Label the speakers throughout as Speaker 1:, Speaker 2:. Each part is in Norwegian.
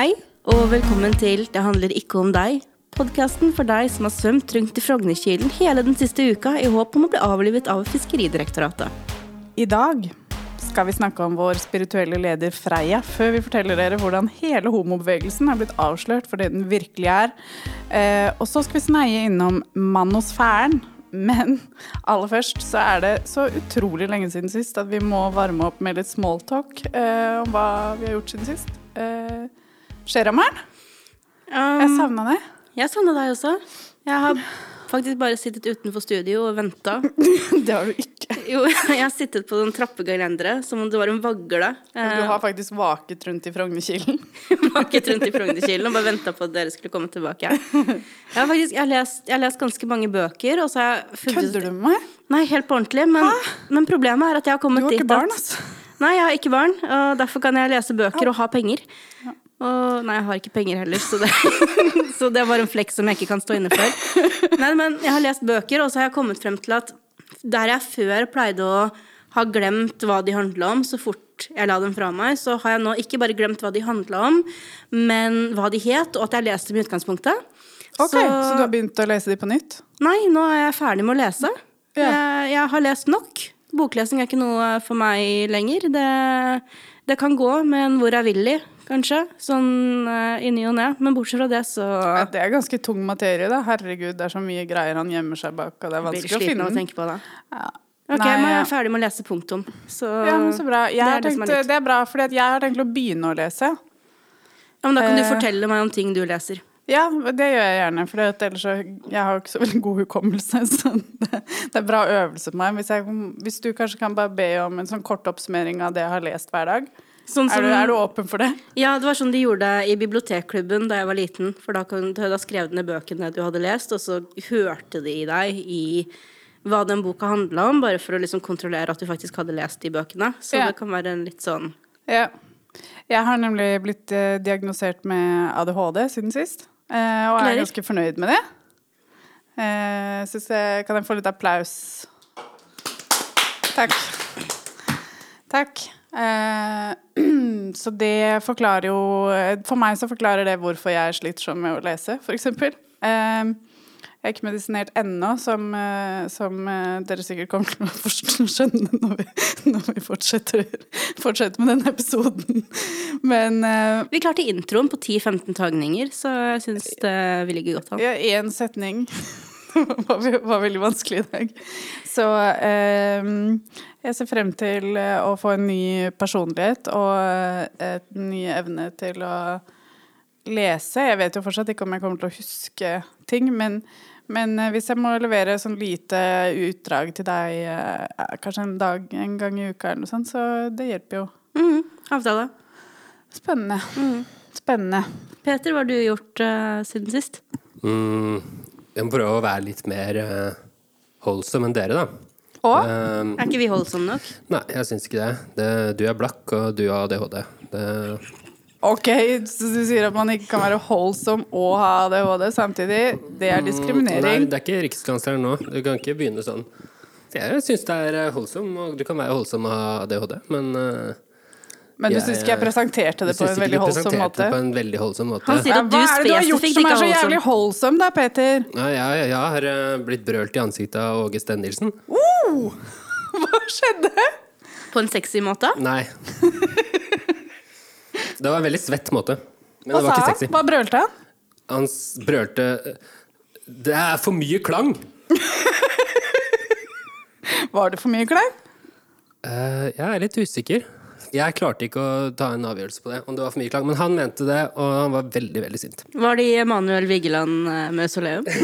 Speaker 1: Hei, og velkommen til Det handler ikke om deg. Podkasten for deg som har svømt rundt i Frognerkilen hele den siste uka i håp om å bli avlivet av Fiskeridirektoratet.
Speaker 2: I dag skal vi snakke om vår spirituelle leder Freia, før vi forteller dere hvordan hele homobevegelsen er blitt avslørt for det den virkelig er. Eh, og så skal vi sneie innom manosfæren. Men aller først så er det så utrolig lenge siden sist at vi må varme opp med litt smalltalk eh, om hva vi har gjort siden sist. Eh, Skjerrammeren, jeg
Speaker 1: Um,
Speaker 2: savna det.
Speaker 1: jeg savna deg også. Jeg har faktisk bare sittet utenfor studio og venta.
Speaker 2: Det har du ikke.
Speaker 1: Jo, jeg har sittet på den trappegelenderet som om det var en vagle.
Speaker 2: Du
Speaker 1: Eh,
Speaker 2: har faktisk vaket rundt i Frognerkilen.
Speaker 1: vaket rundt i Frognerkilen og bare venta på at dere skulle komme tilbake. Jeg har faktisk jeg har lest, jeg har lest ganske mange bøker, og så har jeg funnet
Speaker 2: Kødder du med meg?
Speaker 1: Nei, helt på ordentlig. Men, men problemet er at jeg har
Speaker 2: Du
Speaker 1: kommet
Speaker 2: har
Speaker 1: dit
Speaker 2: ikke barn, altså.
Speaker 1: Nei, jeg har ikke barn, og derfor kan jeg lese bøker og ha penger. Og nei, jeg har ikke penger heller, så det, så det bare en flekk som jeg ikke kan stå inne for. Nei, men jeg har lest bøker, og så har jeg kommet frem til at der jeg før pleide å ha glemt hva de handla om så fort jeg la dem fra meg, så har jeg nå ikke bare glemt hva de handla om, men hva de het, og at jeg leste dem i utgangspunktet.
Speaker 2: Ok, så, du har begynt å lese dem på nytt?
Speaker 1: Nei, nå er jeg ferdig med å lese.
Speaker 2: Ja.
Speaker 1: Jeg, jeg har lest nok. Boklesing er ikke noe for meg lenger. Det, det kan gå men hvor er i, kanskje. Sånn uh, i ny og ne. Men bortsett fra det, så
Speaker 2: Ja, det er ganske tung materie, da. Herregud, det er så mye greier han gjemmer seg bak, og det er vanskelig å finne den.
Speaker 1: på det.
Speaker 2: Ja.
Speaker 1: Ok,
Speaker 2: Nei,
Speaker 1: men jeg er ferdig med å lese punktum. Så,
Speaker 2: Ja, men så bra. Jeg
Speaker 1: det er det
Speaker 2: tenkt,
Speaker 1: er
Speaker 2: det er bra, for jeg har tenkt å begynne å lese.
Speaker 1: Ja, men da kan du
Speaker 2: Eh.
Speaker 1: fortelle meg om ting du leser.
Speaker 2: Ja, det gjør jeg gjerne, for ellers så Jeg har ikke så veldig god hukommelse, så det, det er bra øvelse på meg. Hvis, jeg, hvis du kanskje kan bare be om en sånn kort oppsummering av det jeg har lest hver dag.
Speaker 1: Sånn
Speaker 2: Er du, er du åpen for det?
Speaker 1: Ja, det var sånn de gjorde det i bibliotekklubben da jeg var liten. For da, kan, da skrev de ned bøkene du hadde lest, og så hørte de deg i hva den boka handla om, bare for å liksom kontrollere at du faktisk hadde lest de bøkene. Så
Speaker 2: Ja.
Speaker 1: det kan være en litt sånn
Speaker 2: Ja. Jeg har nemlig blitt eh, diagnosert med ADHD siden sist, eh, og er ganske fornøyd med det. Eh, synes jeg, kan jeg få litt applaus? Takk. Takk. Eh, så det forklarer jo For meg så forklarer det hvorfor jeg sliter sånn med å lese, eksempel. Eh, jeg er ikke medisinert ennå, som, eh, som dere sikkert kommer til å skjønne når vi, når vi fortsetter, fortsetter med denne episoden. Men
Speaker 1: Vi klarte introen på 10-15 tagninger, så jeg syns det vi ligger godt an.
Speaker 2: ja, én setning var, var veldig vanskelig i dag. Så eh, jeg ser frem til eh, å få en ny personlighet og et en ny evne til å lese. Jeg vet jo fortsatt ikke om jeg kommer til å huske ting, men, men eh, hvis jeg må levere sånn lite utdrag til deg eh, kanskje en dag, en gang i uka eller noe sånt, så det hjelper jo.
Speaker 1: Mm, avtale.
Speaker 2: Spennende. Spennende.
Speaker 1: Peter, hva har du gjort uh, siden sist?
Speaker 3: Mm, jeg må prøve å være litt mer uh, holdsom enn dere, da.
Speaker 2: Og
Speaker 3: Um,
Speaker 1: Er ikke vi holdsomme nok?
Speaker 3: nei, jeg syns ikke det. det. Du er blakk, og du har ADHD. Det,
Speaker 2: Ok, så du sier at man ikke kan være holdsom og ha ADHD samtidig. Det er diskriminering nei,
Speaker 3: det er ikke rikskansleren nå. Du kan ikke begynne sånn. Jeg syns det er eh, holdsom, og du kan være holdsom og ha ADHD, men uh,
Speaker 2: Men du syns ikke jeg presenterte det på en veldig holdsom måte?
Speaker 3: det på en veldig holdsom måte.
Speaker 1: Han sier at du
Speaker 2: hva er det du har gjort som er så jævlig
Speaker 1: holdsom.
Speaker 2: da, Peter?
Speaker 3: Ja, jeg, jeg har eh, blitt brølt i ansiktet av Åge Stenilsen.
Speaker 2: Hva skjedde?
Speaker 1: På en sexy måte?
Speaker 3: Nei. Det var en veldig svett måte. Men
Speaker 2: Hva
Speaker 3: det var
Speaker 2: sa
Speaker 3: ikke
Speaker 2: han?
Speaker 3: sexy.
Speaker 2: Hva brølte han?
Speaker 3: Han s- brølte Det er for mye klang!
Speaker 2: Var det for mye klang?
Speaker 3: Eh, jeg er litt usikker. Jeg klarte ikke å ta en avgjørelse på det, om det var for mye klang. Men han mente det, og han var veldig, veldig sint.
Speaker 1: Var det i Emanuel Vigeland eh, Mausoleum?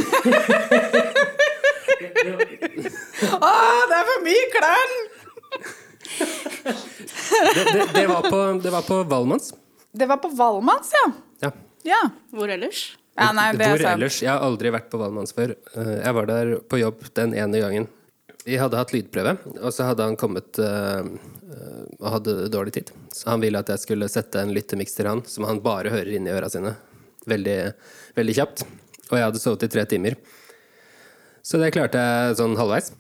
Speaker 2: Å, det er for mye klang!
Speaker 3: Det, det, det, var, på, det var på Valmanns.
Speaker 2: Det var på Valmanns, ja.
Speaker 3: Ja.
Speaker 2: Ja,
Speaker 1: Hvor ellers?
Speaker 2: ja nei, det er
Speaker 3: Hvor
Speaker 2: sant.
Speaker 3: ellers? Jeg har aldri vært på Valmanns før. Eh, Jeg var der på jobb den ene gangen. Vi hadde hatt lydprøve, og så hadde han kommet eh, eh, og hadde dårlig tid. Så han ville at jeg skulle sette en lyttemiks til han, som han bare hører inni øra sine. Veldig, veldig kjapt. Og jeg hadde sovet i tre timer. Så det klarte jeg sånn halvveis.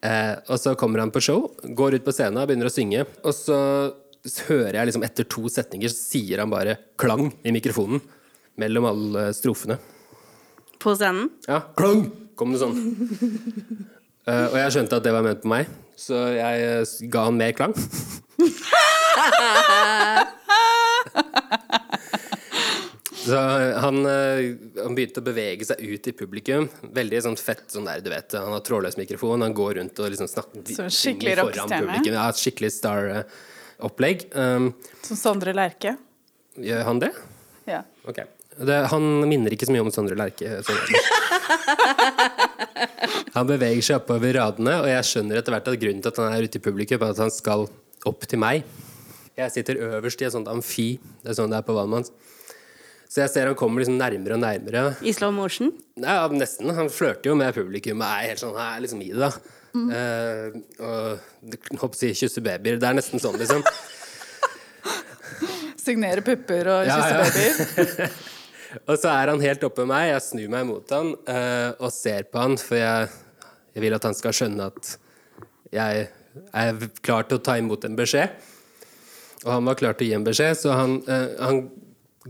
Speaker 3: Eh, og så kommer han på show, går ut på scenen og begynner å synge. Og så hører jeg liksom etter to setninger, så sier han bare klang i mikrofonen mellom alle strofene.
Speaker 1: På scenen.
Speaker 3: Ja, klang! Kom det sånn. Eh, og jeg skjønte at det var ment på meg, så jeg eh, ga han mer klang. Så han, eh, han begynte å bevege seg ut i publikum. Veldig sånn fett sånn der, du vet. Han har trådløs mikrofon, han går rundt og liksom snakker
Speaker 2: Så skikkelig
Speaker 3: foran
Speaker 2: rockestjerne.
Speaker 3: Ja, skikkelig star-opplegg. Um,
Speaker 2: Som Sondre Lerche.
Speaker 3: gjør han det?
Speaker 2: Ja.
Speaker 3: Ok. Det, han minner ikke så mye om Sondre Lerche. Han beveger seg oppover radene, og jeg skjønner etter hvert at grunnen til at han er ute i publikum, er at han skal opp til meg. Jeg sitter øverst i et sånt amfi. Det er sånn det er på Valmanns. Så jeg ser han kommer liksom nærmere og nærmere.
Speaker 1: I slow motion.
Speaker 3: Ja, nesten. Han flørter jo med publikum og er helt sånn her, liksom i det, da. Eh, og håper å si kysse babyer. Det er nesten sånn, liksom.
Speaker 2: Signere pupper og kysse
Speaker 3: ja.
Speaker 2: babyer.
Speaker 3: Og så er han helt oppe med meg. Jeg snur meg mot han uh, og ser på han, for jeg, jeg vil at han skal skjønne at jeg er klar til å ta imot en beskjed. Og han var klar til å gi en beskjed, så han, uh, han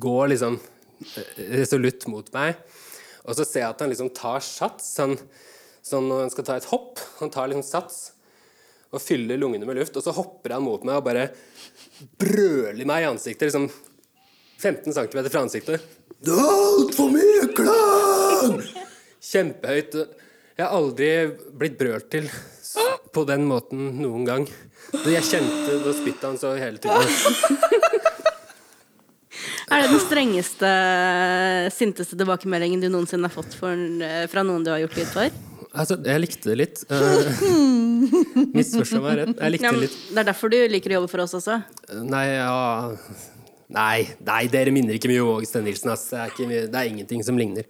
Speaker 3: går liksom eh, resolutt mot meg. Og så ser jeg at han liksom tar sats, han, sånn når han skal ta et hopp. Han tar liksom sats og fyller lungene med luft, og så hopper han mot meg og bare brøler meg i ansiktet. liksom 15 cm fra ansiktet. Det er altfor mye klang! Kjempehøyt. Jeg har aldri blitt brølt til på den måten noen gang. Jeg kjente Da spyttet han så hele tiden.
Speaker 1: Er det den strengeste, sinteste tilbakemeldingen du noensinne har fått for, eh, fra noen du har gjort lyd for?
Speaker 3: Altså, jeg likte det litt. Uh, Misforstå meg rett. Jeg likte
Speaker 1: Ja,
Speaker 3: litt.
Speaker 1: det er derfor du liker å jobbe for oss også.
Speaker 3: Nei, ja Nei, nei, dere minner ikke mye om August Nilsen. Altså. Det, er ikke, det er ingenting som ligner.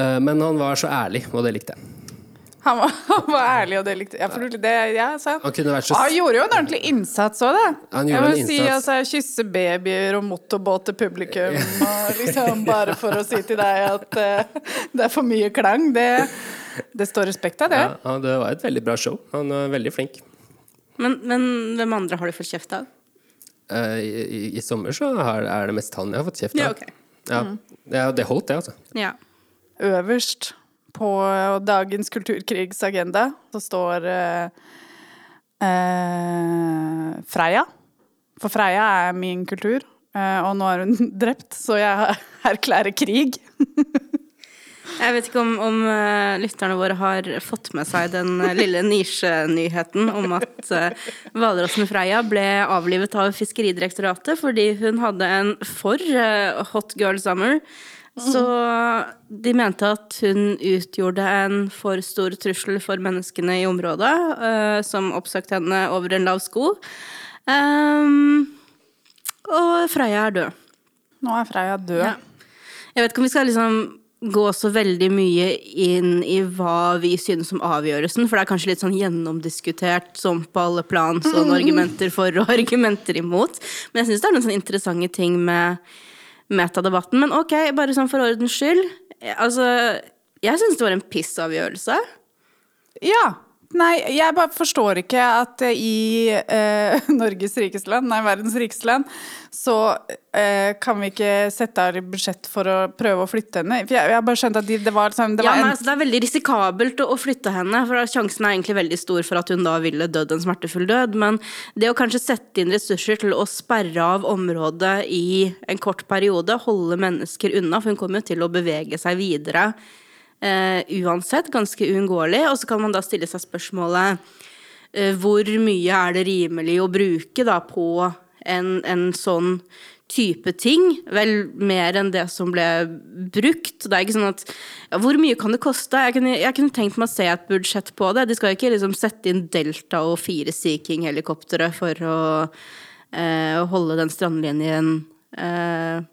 Speaker 3: Uh, men han var så ærlig, og det likte jeg.
Speaker 2: Han var, han var ærlig, og det likte jeg. For det, ja.
Speaker 3: Han kunne vært så
Speaker 2: Han gjorde jo en ordentlig innsats òg, da.
Speaker 3: Han
Speaker 2: jeg
Speaker 3: gjorde
Speaker 2: må
Speaker 3: en
Speaker 2: si altså, Kysse babyer og motorbåt til publikum, og liksom bare for å si til deg at uh, det er for mye klang. Det, det står respekt av det.
Speaker 3: ja, Det var et veldig bra show. Han var veldig flink.
Speaker 1: Men, men hvem andre har du fått kjeft av?
Speaker 3: Uh, i, i, I sommer så har, er det mest han jeg har fått kjeft av.
Speaker 1: Ja, okay.
Speaker 3: Ja, det, det holdt, det, altså.
Speaker 1: Ja.
Speaker 2: Øverst på dagens kulturkrigs agenda så står eh, eh, Freia. For Freia er min kultur, eh, og nå er hun drept, så jeg erklærer krig.
Speaker 1: Jeg vet ikke om, om eh, lytterne våre har fått med seg den lille nisjenyheten om at uh, Freya Freia ble avlivet av Fiskeridirektoratet fordi hun hadde en for uh, hot girl summer. Så de mente at hun utgjorde en for stor trussel for menneskene i området, uh, som oppsøkte henne over en lav sko. Um, og Freya er død.
Speaker 2: Nå er Freya død.
Speaker 1: Ja. Jeg vet ikke om vi skal liksom gå så veldig mye inn i hva vi synes om avgjørelsen, for det er kanskje litt sånn gjennomdiskutert sånn på alle plan, sånn argumenter for og argumenter imot. Men jeg syns det er noen sånne interessante ting med metadebatten. Men ok, bare sånn for ordens skyld. Altså, jeg syns det var en pissavgjørelse.
Speaker 2: Ja. Nei, jeg bare forstår ikke at i eh, Norges rikeste land, nei, verdens rikeste land, så eh, kan vi ikke sette av budsjett for å prøve å flytte henne. For jeg, jeg har bare skjønt at de, det var, liksom, det
Speaker 1: Ja, men
Speaker 2: en
Speaker 1: altså, det er veldig risikabelt å, å flytte henne, for sjansen er egentlig veldig stor for at hun da ville dødd en smertefull død. Men det å kanskje sette inn ressurser til å sperre av området i en kort periode, holde mennesker unna, for hun kommer jo til å bevege seg videre uansett, ganske uunngåelig. Og så kan man da stille seg spørsmålet eh, hvor mye er det rimelig å bruke da på en, en sånn type ting. Vel mer enn det som ble brukt. Det er ikke sånn at ja, Hvor mye kan det koste? Jeg kunne, jeg kunne tenkt meg å se et budsjett på det. De skal ikke liksom sette inn Delta og fire Sea King-helikoptre for å eh, holde den strandlinjen eh,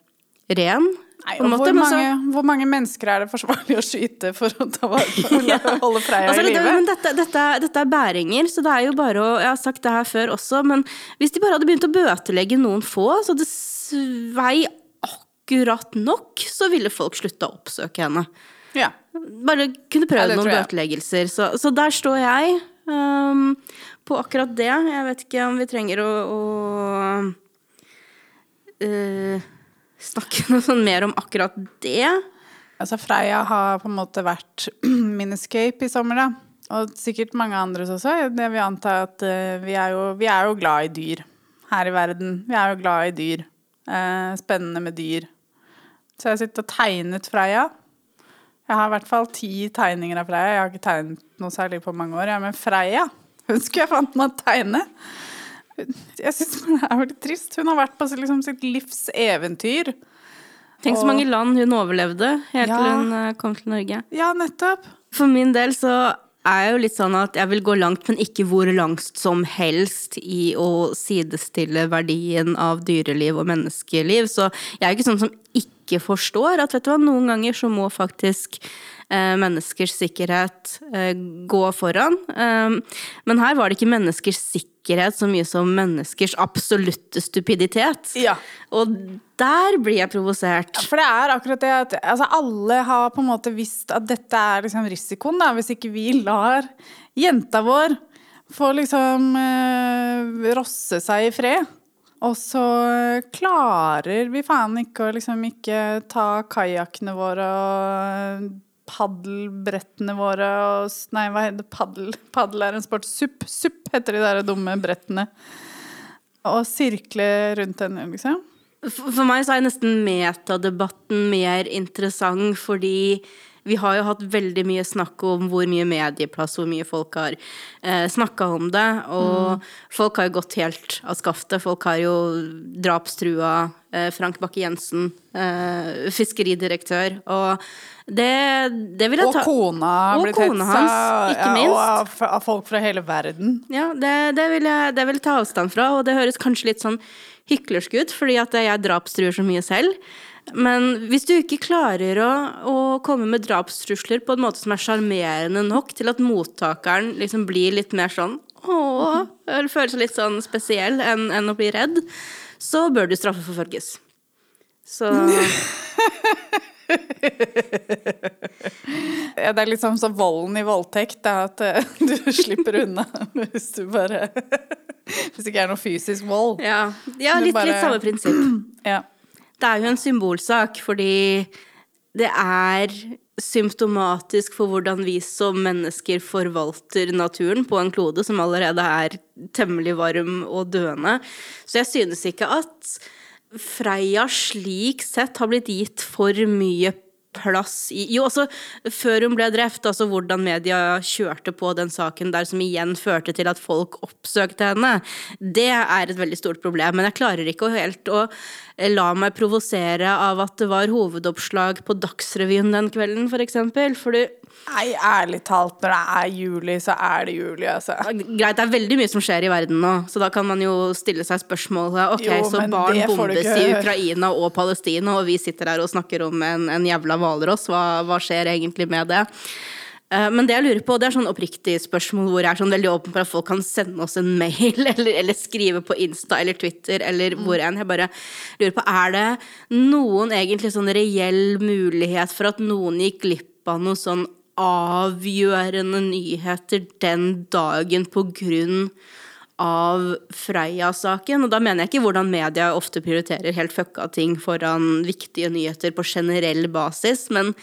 Speaker 1: ren.
Speaker 2: Nei, og
Speaker 1: måte,
Speaker 2: hvor,
Speaker 1: men så-
Speaker 2: mange, hvor mange mennesker er det forsvarlig å skyte for å ta vare på å holde Freia
Speaker 1: Altså,
Speaker 2: i live?
Speaker 1: dette, dette, dette er bæringer, så det er jo bare å Jeg har sagt det her før også, men hvis de bare hadde begynt å bøtelegge noen få, så det svei akkurat nok, så ville folk slutta å oppsøke henne.
Speaker 2: Ja.
Speaker 1: Bare kunne
Speaker 2: Ja,
Speaker 1: prøvd
Speaker 2: ja,
Speaker 1: noen bøteleggelser. Så, så der står jeg um, på akkurat det. Jeg vet ikke om vi trenger å, å eh, snakke noe sånn mer om akkurat det.
Speaker 2: Altså Freia har på en måte vært min escape i sommer, da. Og sikkert mange andres også. Det vil anta at eh, vi, er jo, vi er jo glad i dyr her i verden. Vi er jo glad i dyr. Eh, spennende med dyr. Så jeg har sittet og tegnet Freia. Jeg har i hvert fall ti tegninger av Freia. Jeg har ikke tegnet noe særlig på mange år. Ja, men Freia, hun skulle jeg fant meg å tegne. Jeg syns det er veldig trist. Hun har vært på liksom, sitt livs eventyr.
Speaker 1: Tenk så mange land hun overlevde helt til hun eh, kom til Norge.
Speaker 2: Ja, nettopp.
Speaker 1: For min del så er jeg jo litt sånn at jeg vil gå langt, men ikke hvor langt som helst i å sidestille verdien av dyreliv og menneskeliv. Så jeg er jo ikke sånn som ikke forstår at vet du hva, noen ganger så må faktisk eh, menneskers sikkerhet eh, gå foran. Um, men her var det ikke menneskers sikkerhet så mye som menneskers absolutte stupiditet.
Speaker 2: Ja.
Speaker 1: Og der blir jeg provosert.
Speaker 2: For det er akkurat det at altså alle har på en måte visst at dette er liksom risikoen, da, hvis ikke vi lar jenta vår få liksom eh, rosse seg i fred. Og så klarer vi faen ikke å liksom ikke ta kajakkene våre og paddelbrettene våre og Nei, hva heter det? Paddel, paddel er en sport. Supp, supp heter de der dumme brettene. Og sirkle rundt den, liksom.
Speaker 1: For meg så er nesten metadebatten mer interessant, fordi vi har jo hatt veldig mye snakk om hvor mye medieplass, hvor mye folk har eh, snakka om det. Og folk har jo gått helt av skaftet. Folk har jo drapstrua eh, Frank Bakke-Jensen, eh, fiskeridirektør. Og det, det vil jeg
Speaker 2: Og kona blitt
Speaker 1: kona
Speaker 2: tetsa,
Speaker 1: hans, ikke
Speaker 2: ja,
Speaker 1: minst.
Speaker 2: Og av folk fra hele verden.
Speaker 1: Ja, det, det, vil jeg, det vil jeg ta avstand fra, og det høres kanskje litt sånn hyklersk ut, fordi at jeg drapstruer så mye selv. Men hvis du ikke klarer å, å komme med drapstrusler på en måte som er sjarmerende nok til at mottakeren liksom blir litt mer sånn åh, eller føler seg litt sånn spesiell enn, enn å bli redd, så bør du straffeforfølges. Så
Speaker 2: Ja, det er litt sånn som volden i voldtekt, det er at eh, du slipper unna hvis du bare Hvis det ikke er noe fysisk vold.
Speaker 1: ja, ja litt,
Speaker 2: bare-
Speaker 1: litt samme prinsipp.
Speaker 2: Ja.
Speaker 1: Det er jo en symbolsak, fordi det er symptomatisk for hvordan vi som mennesker forvalter naturen på en klode som allerede er temmelig varm og døende. Så jeg synes ikke at Freia slik sett har blitt gitt for mye plass i Jo, altså, før hun ble drept, altså hvordan media kjørte på den saken der, som igjen førte til at folk oppsøkte henne, det er et veldig stort problem. Men jeg klarer ikke å helt å la meg provosere av at det var hovedoppslag på Dagsrevyen den kvelden, for eksempel. Fordi
Speaker 2: Nei, ærlig talt, når det er juli, så er det juli, altså.
Speaker 1: Greit, det er veldig mye som skjer i verden nå, så da kan man jo stille seg spørsmålet Ok,
Speaker 2: Jo,
Speaker 1: så barn
Speaker 2: ikke
Speaker 1: i. Ukraina og Palestina, og vi sitter her og snakker om en, en jævla hvalross. Hva, hva skjer egentlig med det? Eh, Men det jeg lurer på, det er sånn oppriktig spørsmål hvor jeg er sånn veldig åpen for at folk kan sende oss en mail, eller, eller skrive på Insta eller Twitter, eller hvor enn. Jeg bare lurer på, er det noen egentlig sånn reell mulighet for at noen gikk glipp av noe sånn avgjørende nyheter den dagen på grunn av Freia-saken. Og da mener jeg ikke hvordan media ofte prioriterer helt fucka ting foran viktige nyheter på generell basis, men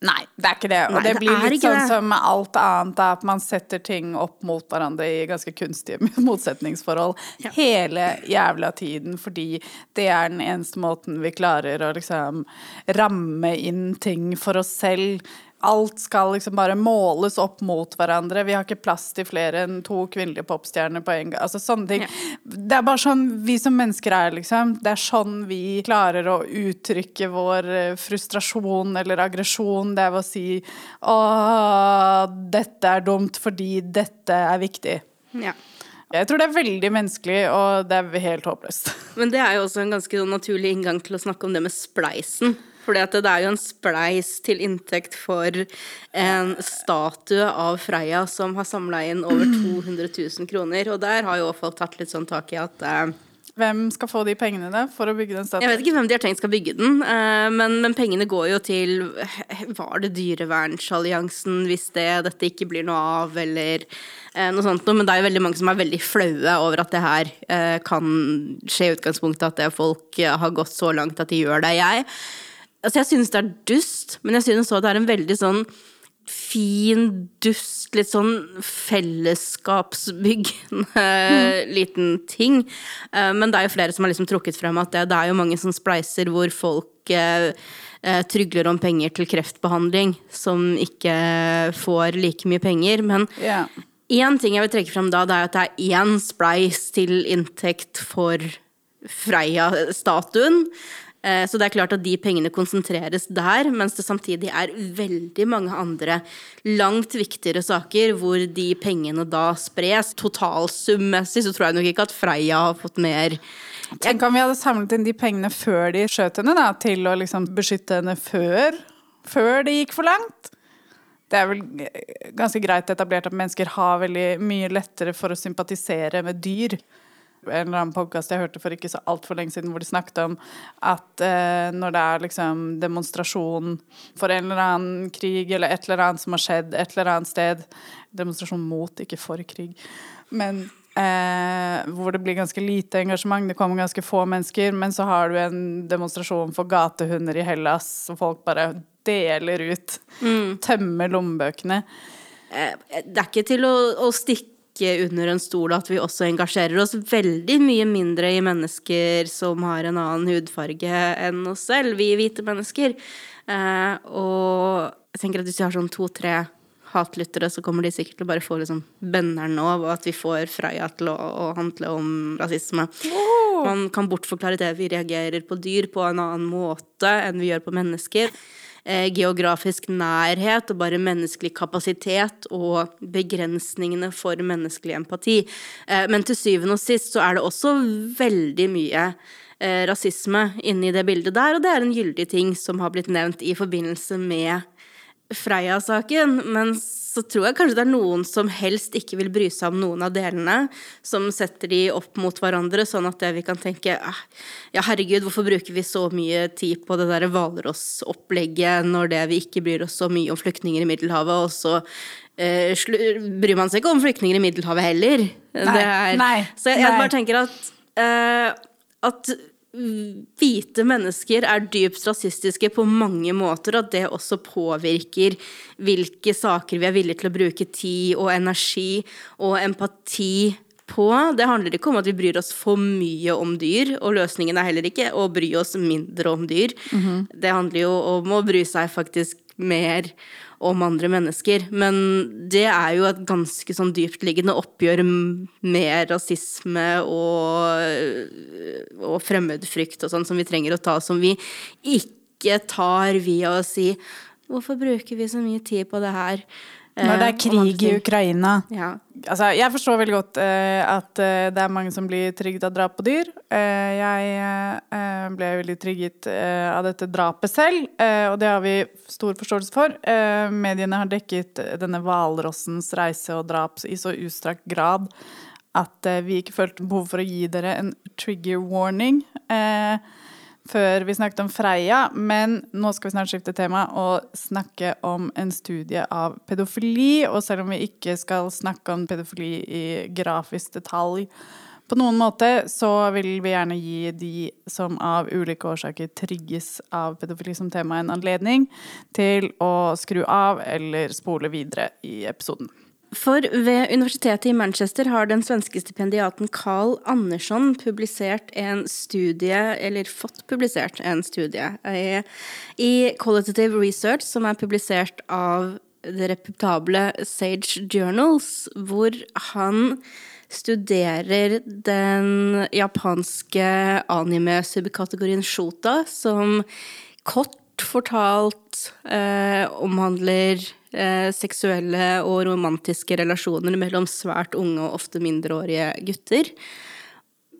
Speaker 2: Nei, det er ikke det. Og
Speaker 1: Nei,
Speaker 2: det blir
Speaker 1: det
Speaker 2: litt sånn
Speaker 1: det.
Speaker 2: som alt annet, at man setter ting opp mot hverandre i ganske kunstige motsetningsforhold hele jævla tiden, fordi det er den eneste måten vi klarer å liksom ramme inn ting for oss selv. Alt skal liksom bare måles opp mot hverandre. Vi har ikke plass til flere enn to kvinnelige popstjerner på en gang. Altså sånne ting. Det er bare sånn vi som mennesker er, liksom. Det er sånn vi klarer å uttrykke vår eh, frustrasjon eller aggresjon. Det er ved å si å, dette er dumt fordi dette er viktig.
Speaker 1: ja.
Speaker 2: Jeg tror det er veldig menneskelig, og det er helt håpløst.
Speaker 1: Men det er jo også en ganske sånn naturlig inngang til å snakke om det med spleisen. For det er jo en spleis til inntekt for en statue av Freia som har samla inn over 200 000 kroner. Og der har jo folk tatt litt sånn tak i at eh,
Speaker 2: Hvem skal få de pengene da, for å bygge den statuen?
Speaker 1: Jeg vet ikke hvem de har tenkt skal bygge den, eh, men, men pengene går jo til Var det Dyrevernsalliansen hvis det, dette ikke blir noe av, eller eh, noe sånt noe. Men det er jo veldig mange som er veldig flaue over at det her eh, kan skje i utgangspunktet, at folk eh, har gått så langt at de gjør det. Jeg, altså jeg synes det er dust, men jeg synes også det er en veldig sånn fin, dust, litt sånn fellesskapsbyggende liten ting. Eh, Men det er jo flere som har liksom trukket frem at det, det er jo mange som spleiser hvor folk eh, eh, trygler om penger til kreftbehandling, som ikke får like mye penger. Men én ting jeg vil trekke frem da, det er at det er én spleis til inntekt for Freia-statuen. Eh, Så det er klart at de pengene konsentreres der, mens det samtidig er veldig mange andre langt viktigere saker hvor de pengene da spres. Totalsummessig så tror jeg nok ikke at Freia har fått mer
Speaker 2: Tenk om vi hadde samlet inn de pengene før de skjøt henne, da, til å liksom beskytte henne før, før det gikk for langt. Det er vel ganske greit etablert at mennesker har veldig mye lettere for å sympatisere med dyr. En eller annen podkast jeg hørte for ikke så altfor lenge siden, hvor de snakket om at eh, når det er liksom demonstrasjon for en eller annen krig eller et eller annet som har skjedd et eller annet sted Demonstrasjon mot, ikke for krig. Men eh, hvor det blir ganske lite engasjement, det kommer ganske få mennesker, men så har du en demonstrasjon for gatehunder i Hellas, og folk bare deler ut. Tømmer lommebøkene.
Speaker 1: Eh, Det er ikke til å, å stikke under en stol at vi også engasjerer oss veldig mye mindre i mennesker som har en annen hudfarge enn oss selv, vi hvite mennesker. Eh, og jeg tenker at hvis vi har sånn to-tre hatlyttere, så kommer de sikkert til å bare få liksom benneren nå, og at vi får Freia til å, å handle om rasisme. Man kan bortforklare det vi reagerer på dyr på en annen måte enn vi gjør på mennesker geografisk nærhet og bare menneskelig kapasitet og begrensningene for menneskelig empati. Eh, men til syvende og sist så er det også veldig mye eh, rasisme inni det bildet der, og det er en gyldig ting som har blitt nevnt i forbindelse med Freia-saken, men så tror jeg kanskje det er noen som helst ikke vil bry seg om noen av delene, som setter de opp mot hverandre, sånn at vi kan tenke ah, Ja, herregud, hvorfor bruker vi så mye tid på det der Hvalross-opplegget når det vi ikke bryr oss så mye om flyktninger i Middelhavet, og så eh, bryr man seg ikke om flyktninger i Middelhavet heller. det er,
Speaker 2: nei,
Speaker 1: så jeg, jeg bare tenker at eh, at hvite mennesker er dypt rasistiske på mange måter, at det også påvirker hvilke saker vi er villige til å bruke tid og energi og empati på. Det handler ikke om at vi bryr oss for mye om dyr, og løsningen er heller ikke å bry oss mindre om dyr. Det handler jo om å bry seg faktisk mer om andre mennesker. Men det er jo et ganske sånn dyptliggende oppgjør med rasisme og, og fremmedfrykt og sånn som vi trenger å ta, som vi ikke tar via å si Hvorfor bruker vi så mye tid på det her?
Speaker 2: Når det er
Speaker 1: Eh,
Speaker 2: krig i. Ukraina.
Speaker 1: Ja.
Speaker 2: Altså, jeg forstår veldig godt uh, at uh, det er mange som blir trygget av drap på dyr. Uh, jeg eh, ble veldig trygget eh, av dette drapet selv, eh, og det har vi stor forståelse for. Eh, mediene har dekket denne hvalrossens reise og drap i så utstrakt grad at eh, vi ikke følte behov for å gi dere en trigger warning. Eh, før vi snakket om Freia, men nå skal vi snart skifte tema og snakke om en studie av pedofili. Og selv om vi ikke skal snakke om pedofili i grafisk detalj på noen måte, så vil vi gjerne gi de som av ulike årsaker trigges av pedofili som tema, en anledning til å skru av eller spole videre i episoden.
Speaker 1: For ved universitetet i Manchester har den svenske stipendiaten Carl Andersson publisert en studie, eller fått publisert en studie, i, Qualitative Research, som er publisert av det reputable Sage Journals, hvor han studerer den japanske anime-subkategorien shota, som kort fortalt eh, omhandler seksuelle og romantiske relasjoner mellom svært unge og ofte mindreårige gutter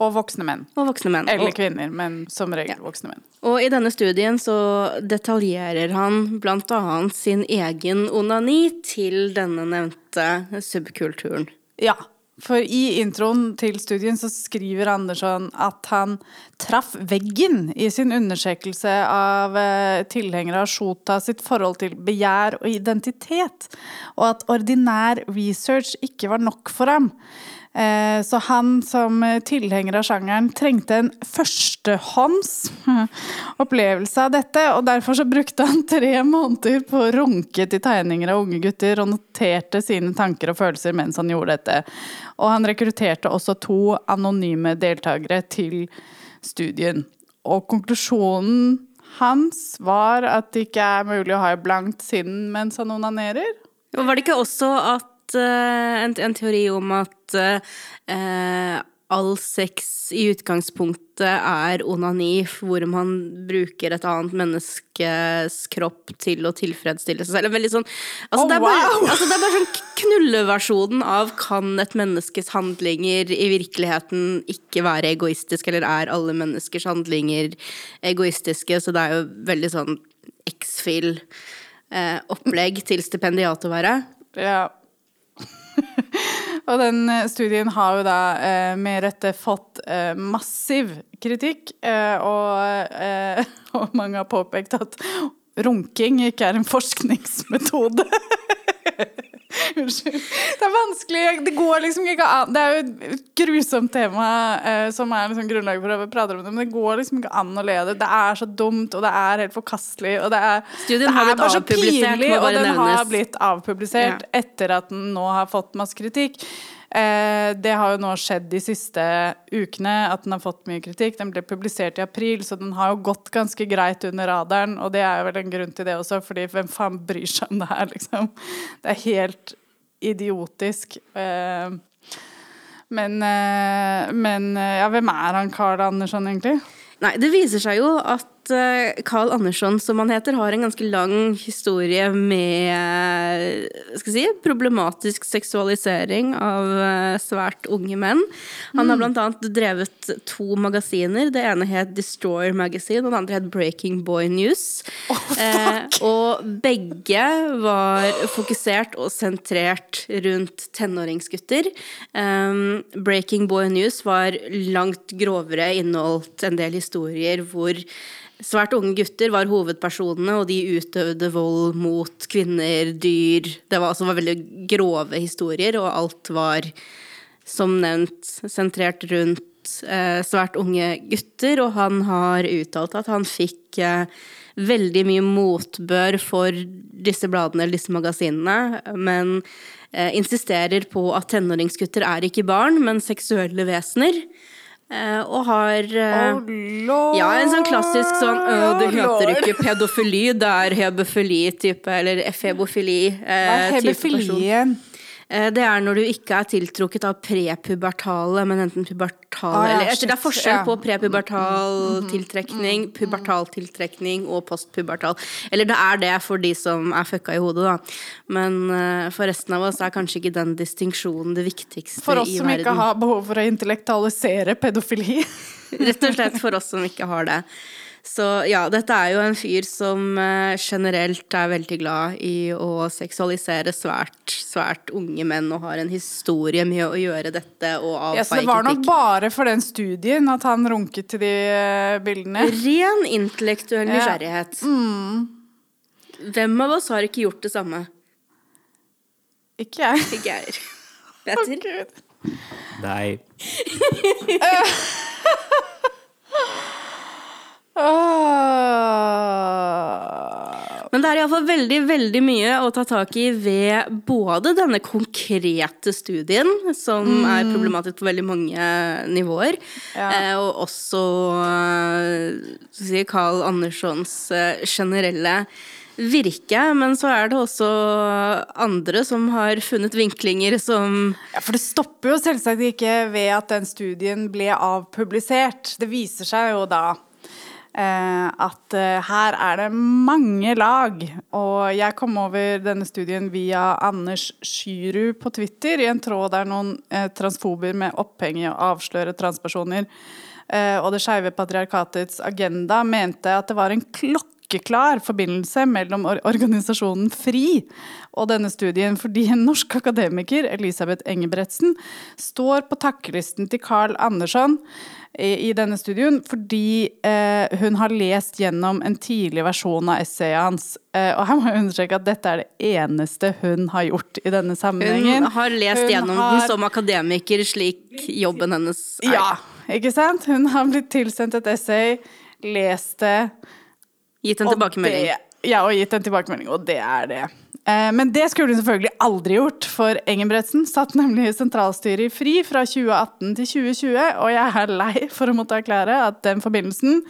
Speaker 2: Og voksne menn.
Speaker 1: og voksne menn.
Speaker 2: Eller kvinner, men som regel voksne menn.
Speaker 1: og i denne studien så detaljerer han annet sin egen onani til denne nevnte subkulturen.
Speaker 2: Ja. For i introen til studien så skriver Andersson at han traff veggen i sin undersøkelse av eh, tilhengere av Shota sitt forhold til begjær og identitet, og at ordinær research ikke var nok for ham. Eh, Så han som tilhenger av sjangeren trengte en førstehånds opplevelse av dette, og derfor så brukte han tre måneder på å runke til tegninger av unge gutter og noterte sine tanker og følelser mens han gjorde dette. Og han rekrutterte også to anonyme deltakere til studien. Og konklusjonen hans var at det ikke er mulig å ha et blankt sinn mens han onanerer.
Speaker 1: Var det ikke også at en, en teori om at eh, all sex i utgangspunktet er onani, hvor man bruker et annet menneskes kropp til å tilfredsstille seg selv? En Veldig sånn altså,
Speaker 2: Oh,
Speaker 1: det, er bare,
Speaker 2: wow!
Speaker 1: altså, det er bare sånn knulleversjonen av kan et menneskes handlinger i virkeligheten ikke være egoistisk, eller er alle menneskers handlinger egoistiske? Så det er jo veldig sånn X-fil-opplegg til stipendiat å være.
Speaker 2: Ja. Og den eh, studien har jo da eh, med rette fått eh, massiv kritikk, og, og mange har påpekt at runking ikke er en forskningsmetode. Unnskyld. Det er vanskelig. Det går liksom ikke an. Det er jo et grusomt tema eh, som er liksom grunnlaget for å prate om det, men det går liksom ikke an å le det. Det er så dumt, og det er helt forkastelig, og det er,
Speaker 1: Studien
Speaker 2: det
Speaker 1: har
Speaker 2: er bare så pinlig, og
Speaker 1: den
Speaker 2: den har blitt avpublisert
Speaker 1: Ja.
Speaker 2: etter at den nå har fått masse kritikk. Eh, det har jo nå skjedd de siste ukene at den har fått mye kritikk. Den ble publisert i april, så den har jo gått ganske greit under radaren. Og det er jo vel en grunn til det også, fordi hvem faen bryr seg om det her, liksom? Det er helt idiotisk. Eh, men, eh, men ja, hvem er han Carl Andersson, egentlig?
Speaker 1: Nei, det viser seg jo at eh, Carl Andersson, som han heter, har en ganske lang historie med eh, skal si, problematisk seksualisering av eh, svært unge menn. Han har blant annet drevet to magasiner. Det ene het Destroyer Magazine, og det andre het Breaking Boy News. eh, og begge var fokusert og sentrert rundt tenåringsgutter. Um, Breaking Boy News var langt grovere, inneholdt en del historier hvor svært unge gutter var hovedpersonene, og de utøvde vold mot kvinner, dyr Det var, altså, veldig grove historier, og alt var som nevnt sentrert rundt eh, svært unge gutter, og han har uttalt at han fikk eh, veldig mye motbør for disse bladene eller disse magasinene, men eh, insisterer på at tenåringsgutter er ikke barn, men seksuelle vesener. Eh, og har eh,
Speaker 2: Oh, lord.
Speaker 1: ja, en sånn klassisk sånn øh, Det heter
Speaker 2: lord.
Speaker 1: ikke pedofili, det er hebofili-type, eller efebofili.
Speaker 2: Hva er
Speaker 1: Eh, type
Speaker 2: hebefili
Speaker 1: person.
Speaker 2: igjen?
Speaker 1: Eh, Det er når du ikke er tiltrukket av prepubertale, men enten pubertale
Speaker 2: Ah, ja,
Speaker 1: eller Det er forskjell
Speaker 2: ja.
Speaker 1: på prepubertal tiltrekning, pubertal tiltrekning og postpubertal. Eller det er det for de som er fucka i hodet, da. Men uh, for resten av oss er kanskje ikke den distinksjonen det viktigste
Speaker 2: For oss som
Speaker 1: verden.
Speaker 2: ikke har behov for å intellektualisere pedofili.
Speaker 1: Rett og slett for oss som ikke har det. Så ja, dette er jo en fyr som eh, generelt er veldig glad i å seksualisere svært, svært unge menn, og har en historie med å gjøre dette og
Speaker 2: Ja, så det var nok bare for den studien at han runket til de eh, bildene.
Speaker 1: Ren intellektuell
Speaker 2: Ja. Mm.
Speaker 1: nysgjerrighet. Hvem av oss har ikke gjort det samme?
Speaker 2: Ikke jeg.
Speaker 1: Geir. Petter?
Speaker 2: Gud.
Speaker 3: Nei.
Speaker 1: Men det er iallfall veldig, veldig mye å ta tak i ved både denne konkrete studien, som er problematisk på veldig mange nivåer,
Speaker 2: Ja.
Speaker 1: eh, og også eh, si, Carl Anderssons eh, generelle virke. Men så er det også andre som har funnet vinklinger som
Speaker 2: Ja, for det stopper jo selvsagt ikke ved at den studien ble avpublisert. Det viser seg jo da at eh, her er det mange lag. Og jeg kom over denne studien via Anders Skyrud på Twitter, i en tråd der noen eh, transfober med oppheng i å avsløre transpersoner eh, og det skeive patriarkatets agenda mente at det var en klokke klokkeklar forbindelse mellom organisasjonen FRI og denne studien, fordi en norsk akademiker, Elisabeth Engebretsen, står på takkelisten til Carl Andersson i, denne studien fordi eh, hun har lest gjennom en tidlig versjon av essayet hans. Eh, og her må jeg understreke at dette er det eneste hun har gjort i denne sammenhengen.
Speaker 1: Hun har lest
Speaker 2: Hun
Speaker 1: gjennom
Speaker 2: har-
Speaker 1: den som akademiker, slik jobben hennes er.
Speaker 2: Ja, ikke sant? Hun har blitt tilsendt et essay, lest det
Speaker 1: Gitt en tilbakemelding.
Speaker 2: Det, ja, og gitt en tilbakemelding, og det er det. Eh, men det skulle hun selvfølgelig aldri gjort, for Engebretsen satt nemlig i sentralstyret i FRI fra 2018 til 2020, og jeg er lei for å måtte erklære at den forbindelsen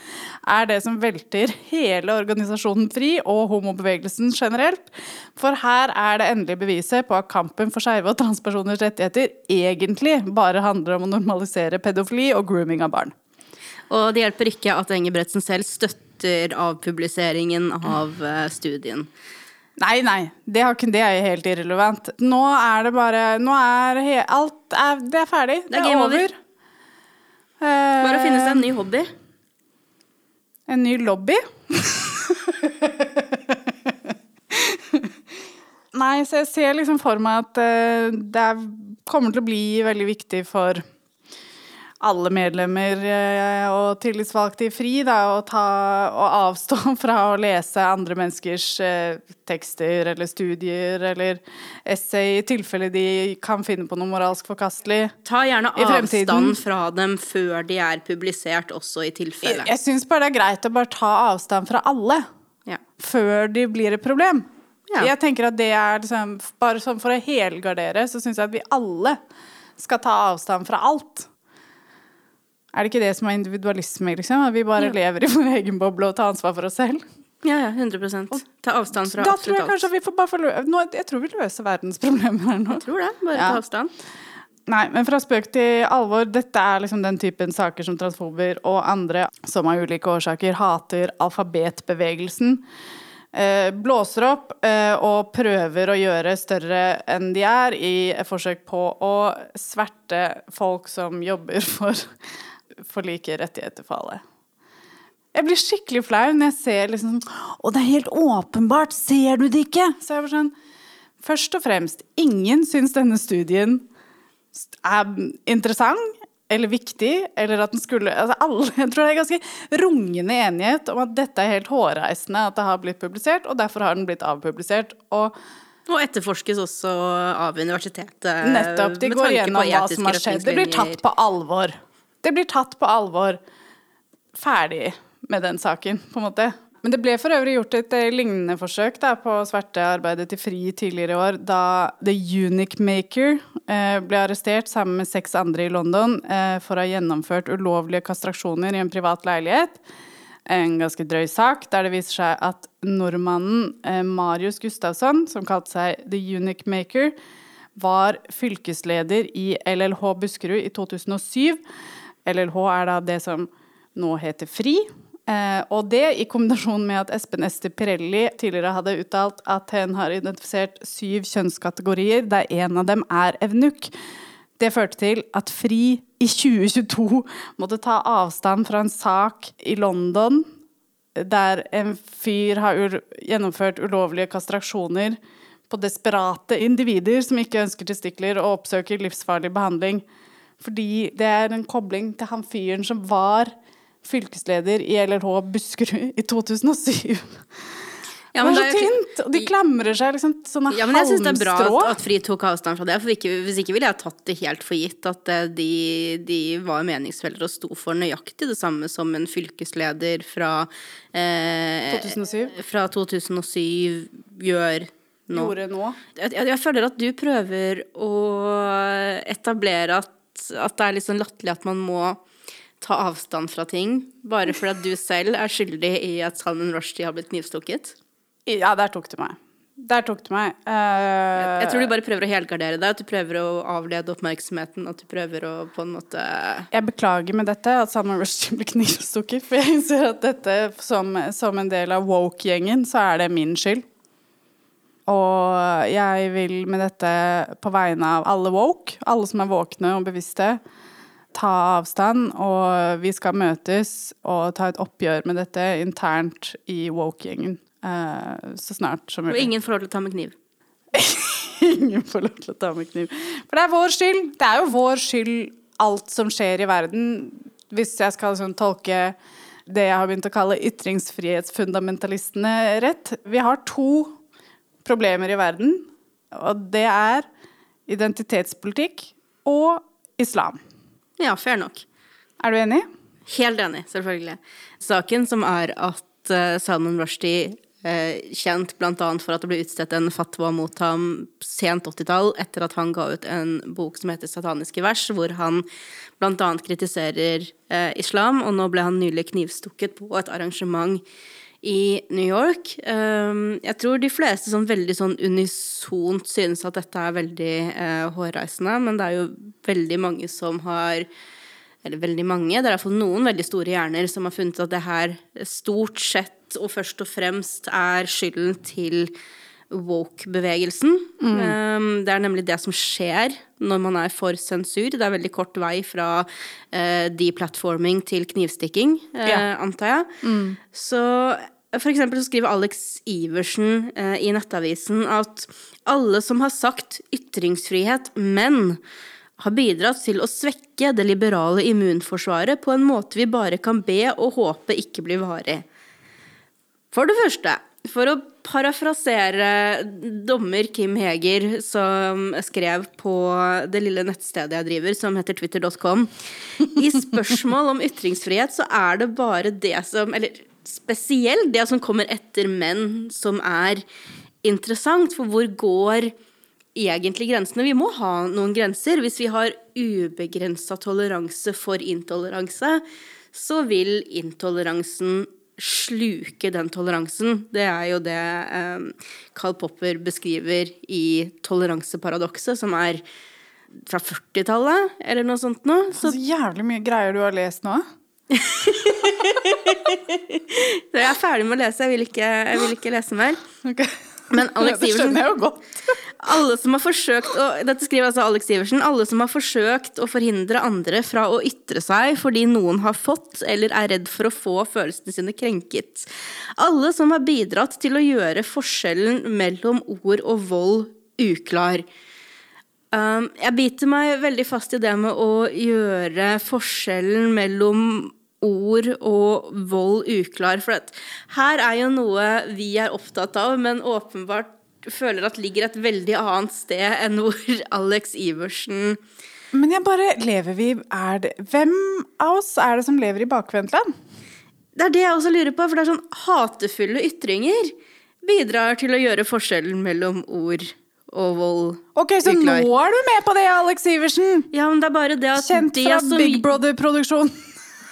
Speaker 2: er det som velter hele organisasjonen FRI og homobevegelsen generelt. For her er det endelige beviset på at kampen for skeive og transpersoners rettigheter egentlig bare handler om å normalisere pedofili og grooming av barn.
Speaker 1: Og det hjelper ikke at Engebretsen selv støtter avpubliseringen av eh, studien.
Speaker 2: Nei, nei, det, har ikke, det er helt irrelevant. Nå er det bare Nå er he, alt er, Det er ferdig.
Speaker 1: Det er game over. Bare å finne seg en ny hobby.
Speaker 2: En ny lobby? Nei, så jeg ser liksom for meg at eh, det er, kommer til å bli veldig viktig for alle medlemmer eh, og tillitsvalgte i FRI da, å ta og avstå fra å lese andre menneskers eh, tekster eller studier eller essay, i tilfelle de kan finne på noe moralsk forkastelig.
Speaker 1: Ta gjerne avstand fra dem før de er publisert, også i tilfelle.
Speaker 2: Jeg syns bare det er greit å bare ta avstand fra alle.
Speaker 1: Ja.
Speaker 2: før de blir et problem.
Speaker 1: Ja.
Speaker 2: Jeg tenker at det er liksom, Bare sånn for å helgardere, så syns jeg at vi alle skal ta avstand fra alt. Er det ikke det som er individualisme, liksom? At vi bare
Speaker 1: Ja.
Speaker 2: lever i vår egen boble og tar ansvar for oss selv?
Speaker 1: Ja, ja, 100% Ta avstand fra
Speaker 2: Da tror jeg kanskje vi får bare få lø Jeg tror vi løser verdens problemer her nå.
Speaker 1: Jeg Tror det. Bare
Speaker 2: Ja.
Speaker 1: ta avstand.
Speaker 2: Nei, men fra spøk til alvor, dette er liksom den typen saker som transfober og andre som av ulike årsaker hater alfabetbevegelsen, eh, blåser opp eh, og prøver å gjøre større enn de er, i et forsøk på å sverte folk som jobber for, for like rettigheter for alle. Jeg blir skikkelig flau når jeg ser liksom Å, det er helt åpenbart! Ser du det ikke? Så jeg var sånn Først og fremst, ingen syns denne studien er interessant eller viktig, eller at den skulle altså alle, Jeg tror det er ganske rungende enighet om at dette er helt hårreisende at det har blitt publisert, og derfor har den blitt avpublisert. Og
Speaker 1: Og etterforskes også av universitetet.
Speaker 2: nettopp, de går gjennom hva som har skjedd. Det blir tatt på alvor. Det blir tatt på alvor. Ferdig med den saken, på en måte. Men det ble for øvrig gjort et eh, lignende forsøk da, på svertearbeidet sverte til FRI tidligere i år, da The Unique Maker eh, ble arrestert sammen med seks andre i London eh, for å ha gjennomført ulovlige kastraksjoner i en privat leilighet. En ganske drøy sak, der det viser seg at nordmannen eh, Marius Gustavsson, som kalte seg The Unique Maker, var fylkesleder i LLH Buskerud i 2007. LLH er da det som nå heter FRI. Eh, og det i kombinasjon med at Espen Ester Pirelli tidligere hadde uttalt at hun har identifisert syv kjønnskategorier, der en av dem er evnukk. Det førte til at FRI i 2022 måtte ta avstand fra en sak i London der en fyr har gjennomført ulovlige kastraksjoner på desperate individer som ikke ønsker testikler og oppsøker livsfarlig behandling. Fordi det er en kobling til han fyren som var fylkesleder i LRH Buskerud i 2007.
Speaker 1: Ja, men det er så
Speaker 2: tynt! Og de klamrer seg liksom sånne sånne
Speaker 1: Ja, men jeg syns det er bra at, at Fri tok avstand fra det. For ikke, hvis ikke ville jeg tatt det helt for gitt at eh, de, de var meningsfeller og sto for nøyaktig det samme som en fylkesleder fra eh,
Speaker 2: 2007.
Speaker 1: Fra 2007 gjør nå.
Speaker 2: Gjorde nå.
Speaker 1: Jeg, jeg, jeg føler at du prøver å etablere at, at det er litt sånn latterlig at man må ta avstand fra ting bare fordi at du selv er skyldig i at Salman Rushdie har blitt knivstukket.
Speaker 2: Ja, der tok det meg. Der tok det meg. Uh...
Speaker 1: Jeg tror du bare prøver å helgardere deg, at du prøver å avlede oppmerksomheten, at du prøver å på en måte
Speaker 2: Jeg beklager med dette at Salman Rushdie ble knivstukket, for jeg innser at dette som, som en del av woke-gjengen, så er det min skyld. Og jeg vil med dette på vegne av alle woke, alle som er våkne og bevisste, ta avstand, og vi skal møtes og ta et oppgjør med dette internt i woke-gjengen eh, så snart som mulig.
Speaker 1: Og ingen får lov til å ta med kniv.
Speaker 2: Ingen får lov til å ta med kniv. For det er vår skyld. Det er jo vår skyld alt som skjer i verden. Hvis jeg skal sånn, tolke det jeg har begynt å kalle ytringsfrihetsfundamentalistene rett. Vi har to problemer i verden, og det er identitetspolitikk og islam.
Speaker 1: Ja, fair nok.
Speaker 2: Er du enig?
Speaker 1: Helt enig, selvfølgelig. Saken som er at eh, Salman Rushdie, eh, kjent bl.a. for at det ble utstedt en fatwa mot ham sent 80-tall, etter at han ga ut en bok som heter Sataniske vers, hvor han bl.a. kritiserer eh, islam, og nå ble han nylig knivstukket på et arrangement i New York. Um, jeg tror de fleste sånn veldig sånn unisont synes at dette er veldig eh, hårreisende, men det er jo veldig mange som har eller veldig mange, det er iallfall noen veldig store hjerner som har funnet at det her stort sett og først og fremst er skylden til woke-bevegelsen. Um, det er nemlig det som skjer når man er for sensur. Det er veldig kort vei fra uh, deplatforming til knivstikking, eh,
Speaker 2: Ja.
Speaker 1: antar jeg. Så for eksempel så skriver Alex Iversen eh, i Nettavisen at alle som har sagt ytringsfrihet, men har bidratt til å svekke det liberale immunforsvaret på en måte vi bare kan be og håpe ikke blir varig. For det første, for å parafrasere dommer Kim Heger, som skrev på det lille nettstedet jeg driver, som heter twitter.com I spørsmål om ytringsfrihet så er det bare det som Eller spesielt det som kommer etter menn, som er interessant. For hvor går egentlig grensene? Vi må ha noen grenser. Hvis vi har ubegrensa toleranse for intoleranse, så vil intoleransen sluke den toleransen. Det er jo det eh, Karl Popper beskriver i toleranseparadokset, som er fra 40-tallet, eller noe sånt noe.
Speaker 2: Så jævlig mye greier du har lest nå.
Speaker 1: Jeg er ferdig med å lese, jeg vil ikke, jeg vil ikke lese mer.
Speaker 2: Ok.
Speaker 1: Men Alex
Speaker 2: det skjønner jeg jo godt.
Speaker 1: Alle som har forsøkt å, Dette skriver altså Alex Iversen. Alle som har forsøkt å forhindre andre fra å ytre seg fordi noen har fått eller er redd for å få følelsene sine krenket. Alle som har bidratt til å gjøre forskjellen mellom ord og vold uklar. Um, jeg biter meg veldig fast i det med å gjøre forskjellen mellom ord og vold uklar. For her er jo noe vi er opptatt av, men åpenbart føler at ligger et veldig annet sted enn hvor Alex Iversen
Speaker 2: Men jeg bare Lever vi er det, Hvem av oss er det som lever i bakvendtland?
Speaker 1: Det er det jeg også lurer på, for det er sånn hatefulle ytringer bidrar til å gjøre forskjellen mellom ord og vold
Speaker 2: Ok, så
Speaker 1: uklar.
Speaker 2: nå er du med på det, Alex Iversen!
Speaker 1: Ja, men det er bare det at
Speaker 2: Kjent
Speaker 1: fra
Speaker 2: fra
Speaker 1: som
Speaker 2: Big Brother-produksjon.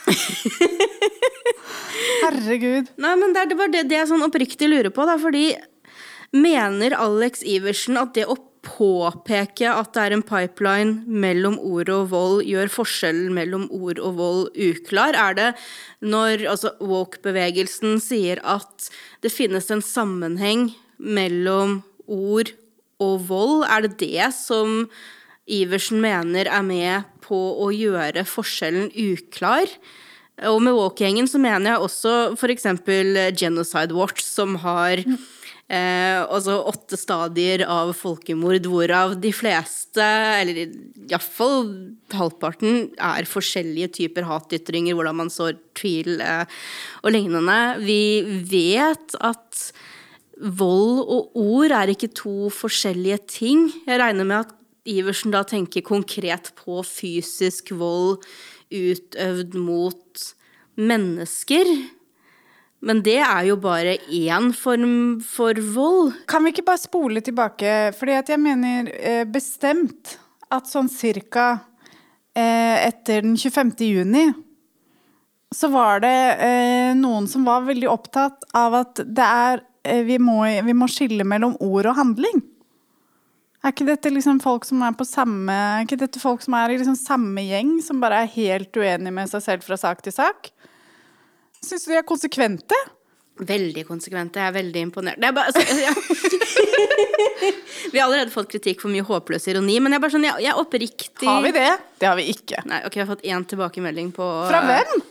Speaker 2: Herregud.
Speaker 1: Nei, men det er bare det, det jeg sånn oppriktig lurer på, da, fordi mener Alex Iversen at det å påpeke at det er en pipeline mellom ord og vold, gjør forskjellen mellom ord og vold uklar? Er det når altså, woke-bevegelsen sier at det finnes en sammenheng mellom ord og vold, er det det som Iversen mener er med på å gjøre forskjellen uklar? Og med Walk-gjengen så mener jeg også f.eks. Genocide Watch, som har eh, altså åtte stadier av folkemord, hvorav de fleste, eller iallfall halvparten, er forskjellige typer hatytringer, hvordan man sår tvil eh, og lignende. Vi vet at vold og ord er ikke to forskjellige ting. Jeg regner med at Iversen da tenker konkret på fysisk vold utøvd mot mennesker. Men det er jo bare én form for vold.
Speaker 2: Kan vi ikke bare spole tilbake? Fordi at jeg mener eh, bestemt at sånn cirka eh, etter den 25. juni så var det eh, noen som var veldig opptatt av at det er vi, må, vi må skille mellom ord og handling. Er ikke dette liksom folk som er på samme Er ikke dette folk som er i liksom samme gjeng, som bare er helt uenige med seg selv fra sak til sak? Syns du de er konsekvente?
Speaker 1: Veldig konsekvente. Jeg er veldig imponert. Er bare, altså, jeg, vi har allerede fått kritikk for mye håpløs ironi, men jeg er bare sånn, jeg, jeg er oppriktig
Speaker 2: Har vi det? Det har vi ikke.
Speaker 1: Nei, ok, jeg har fått én tilbakemelding på
Speaker 2: Fra hvem?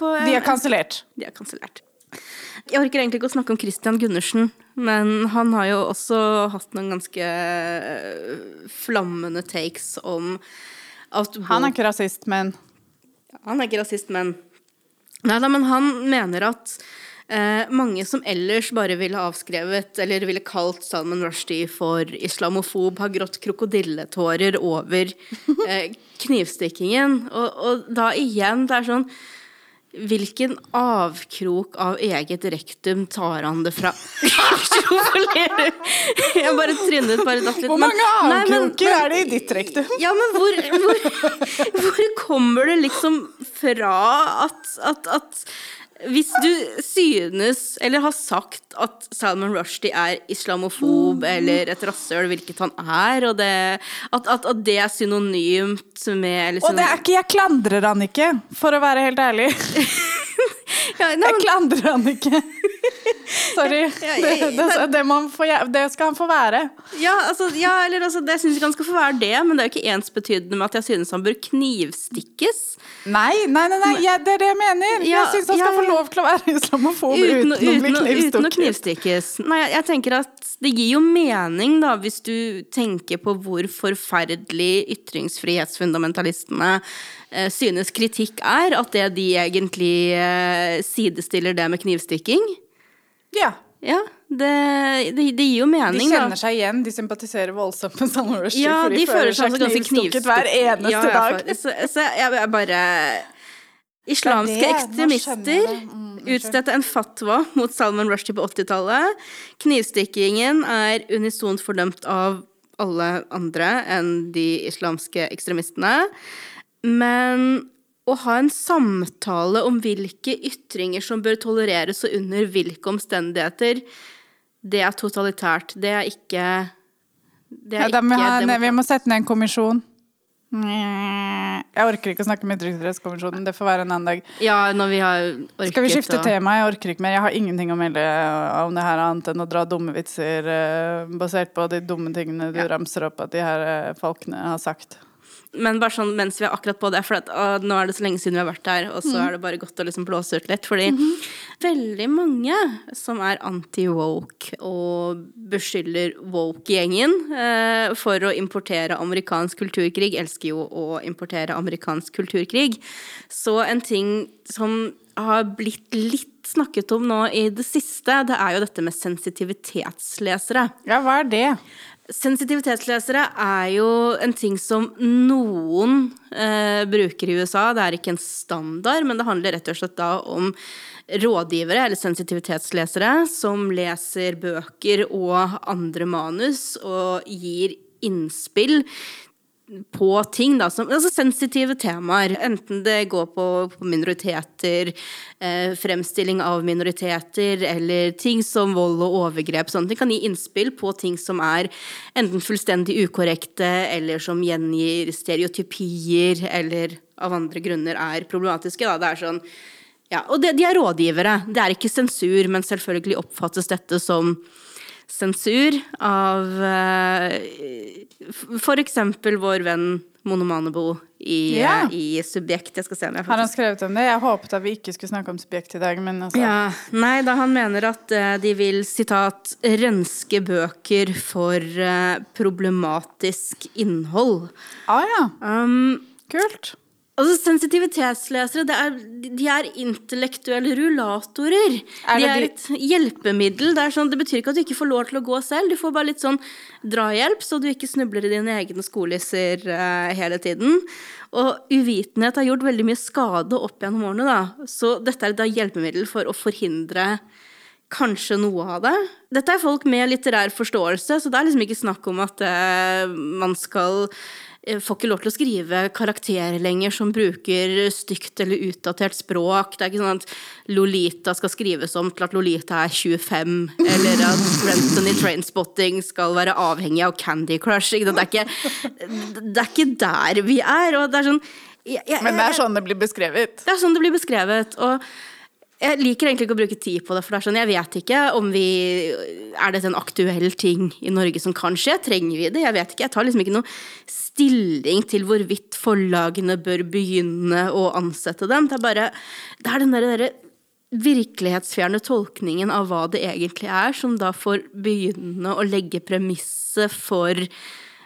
Speaker 1: På,
Speaker 2: De er kansellert.
Speaker 1: De er kansellert. Jeg orker egentlig ikke å snakke om Christian Gundersen, men han har jo også hatt noen ganske øh, flammende takes om at
Speaker 2: Han er ikke rasist, men
Speaker 1: Han er ikke rasist, men Nei da, men han mener at eh, mange som ellers bare ville avskrevet eller ville kalt Salman Rushdie for islamofob, har grått krokodilletårer over eh, knivstikkingen. Og, og da igjen, det er sånn Hvilken avkrok av eget rektum tar han det fra? Jeg bare trynet bare datt litt.
Speaker 2: Hvor mange avkroker er det i ditt rektum?
Speaker 1: ja, men hvor, hvor, hvor kommer det liksom fra at, at, at hvis du synes, eller har sagt, at Salman Rushdie er islamofob eller et rasshøl, hvilket han er, og det, at, at, at det er synonymt med eller
Speaker 2: Og det er ikke, jeg klandrer han ikke, for å være helt ærlig.
Speaker 1: ja, nei,
Speaker 2: Jeg klandrer han ikke. Sorry.
Speaker 1: Ja,
Speaker 2: Det,
Speaker 1: jeg-
Speaker 2: det, det, får, det skal han få være.
Speaker 1: ja, altså, ja, eller altså, det syns ikke han skal få være det, men det er jo ikke ensbetydende med at jeg synes han bør knivstikkes.
Speaker 2: Nei, nei, nei, nei jeg, det er det jeg mener.
Speaker 1: Ja,
Speaker 2: jeg syns han skal få lov til å være islamofob
Speaker 1: Uten,
Speaker 2: uten,
Speaker 1: å-
Speaker 2: å bli
Speaker 1: uten, å- uten knivstikkes. Nei, jeg, jeg tenker at det gir jo mening, da, hvis du tenker på hvor forferdelig ytringsfrihetsfundamentalistene eh, synes kritikk er, at det de egentlig eh, sidestiller det med knivstikking.
Speaker 2: Ja.
Speaker 1: Ja, det, det, det gir jo
Speaker 2: De kjenner
Speaker 1: da.
Speaker 2: seg igjen, de sympatiserer voldsomt med Salman Rushdie.
Speaker 1: Ja,
Speaker 2: for
Speaker 1: de føler seg ganske
Speaker 2: knivstukket hver eneste
Speaker 1: Ja,
Speaker 2: dag.
Speaker 1: for- Så, så jeg, jeg bare Islamske
Speaker 2: Det det.
Speaker 1: Ekstremister.
Speaker 2: Mm,
Speaker 1: utstedte en fatwa mot Salman Rushdie på 80-tallet. Knivstikkingen er unisont fordømt av alle andre enn de islamske ekstremistene. Men å ha en samtale om hvilke ytringer som bør tolereres og under hvilke omstendigheter, det er totalitært. Det er ikke det er
Speaker 2: ja, vi,
Speaker 1: ikke
Speaker 2: ha, ne, vi må sette ned en kommisjon. Jeg orker ikke å snakke med Ytringsfrihetskommisjonen. Det får være en annen dag.
Speaker 1: Ja, når vi har orket
Speaker 2: Skal vi skifte
Speaker 1: og...
Speaker 2: tema? Jeg orker ikke mer. Jeg har ingenting å melde om det her annet enn å dra dumme vitser eh, basert på de dumme tingene du ramser opp at de her eh, folkene har sagt.
Speaker 1: Men bare sånn mens vi er akkurat på det, for at, å, nå er det så lenge siden vi har vært her, og så er det bare godt å liksom blåse ut litt. Fordi veldig mange som er anti-woke og beskylder woke-gjengen eh, for å importere amerikansk kulturkrig, elsker jo å importere amerikansk kulturkrig. Så en ting som har blitt litt snakket om nå i det siste, det er jo dette med sensitivitetslesere.
Speaker 2: Ja, hva er det?
Speaker 1: Sensitivitetslesere er jo en ting som noen eh, bruker i USA. Det er ikke en standard, men det handler rett og slett da om rådgivere, eller sensitivitetslesere, som leser bøker og andre manus og gir innspill på ting da, som, altså sensitive temaer. Enten det går på, på minoriteter, eh, fremstilling av minoriteter, eller ting som vold og overgrep. Sånn. Det kan gi innspill på ting som er enten fullstendig ukorrekte, eller som gjengir stereotypier, eller av andre grunner er problematiske. Da. Det er sånn, ja, og det, de er rådgivere. Det er ikke sensur, men selvfølgelig oppfattes dette som sensur av eh, f- for eksempel vår venn Monomanebo i, eh, i Subjekt. Jeg skal se om jeg
Speaker 2: Har han skrevet om det? Jeg håpet at vi ikke skulle snakke om subjekt i dag, men altså
Speaker 1: ja, Nei, da han mener at uh, de vil, sitat, renske bøker for uh, problematisk innhold.
Speaker 2: Ah ja,
Speaker 1: Um,
Speaker 2: kult.
Speaker 1: Altså, Sensitivitetslesere det er, de er intellektuelle rullatorer.
Speaker 2: Er
Speaker 1: de er et hjelpemiddel. Det, sånn, det betyr ikke at du ikke får lov til å gå selv. Du får bare litt sånn drahjelp, så du ikke snubler i dine egne skolisser uh, hele tiden. Og uvitenhet har gjort veldig mye skade opp gjennom årene, da. Så dette er et hjelpemiddel for å forhindre kanskje noe av det. Dette er folk med litterær forståelse, så det er liksom ikke snakk om at uh, man skal Får ikke lov til å skrive karakterer lenger som bruker stygt eller utdatert språk. Det er ikke sånn at Lolita skal skrives om til at Lolita er 25, eller at Brenton i Trainspotting skal være avhengig av Candy Crush. Det, er ikke, det er ikke der vi er. Og det er sånn jeg, jeg,
Speaker 2: Men det er sånn det blir beskrevet.
Speaker 1: det er sånn det blir beskrevet. Og Jeg liker egentlig ikke å bruke tid på det, for det er sånn, jeg vet ikke om vi Er dette en aktuell ting i Norge som kan skje? Trenger vi det? Jeg vet ikke. Jeg tar liksom ikke noe stilling til hvorvidt forlagene bør begynne å ansette dem. Det er bare Det er den derre der virkelighetsfjerne tolkningen av hva det egentlig er, som da får begynne å legge premisset for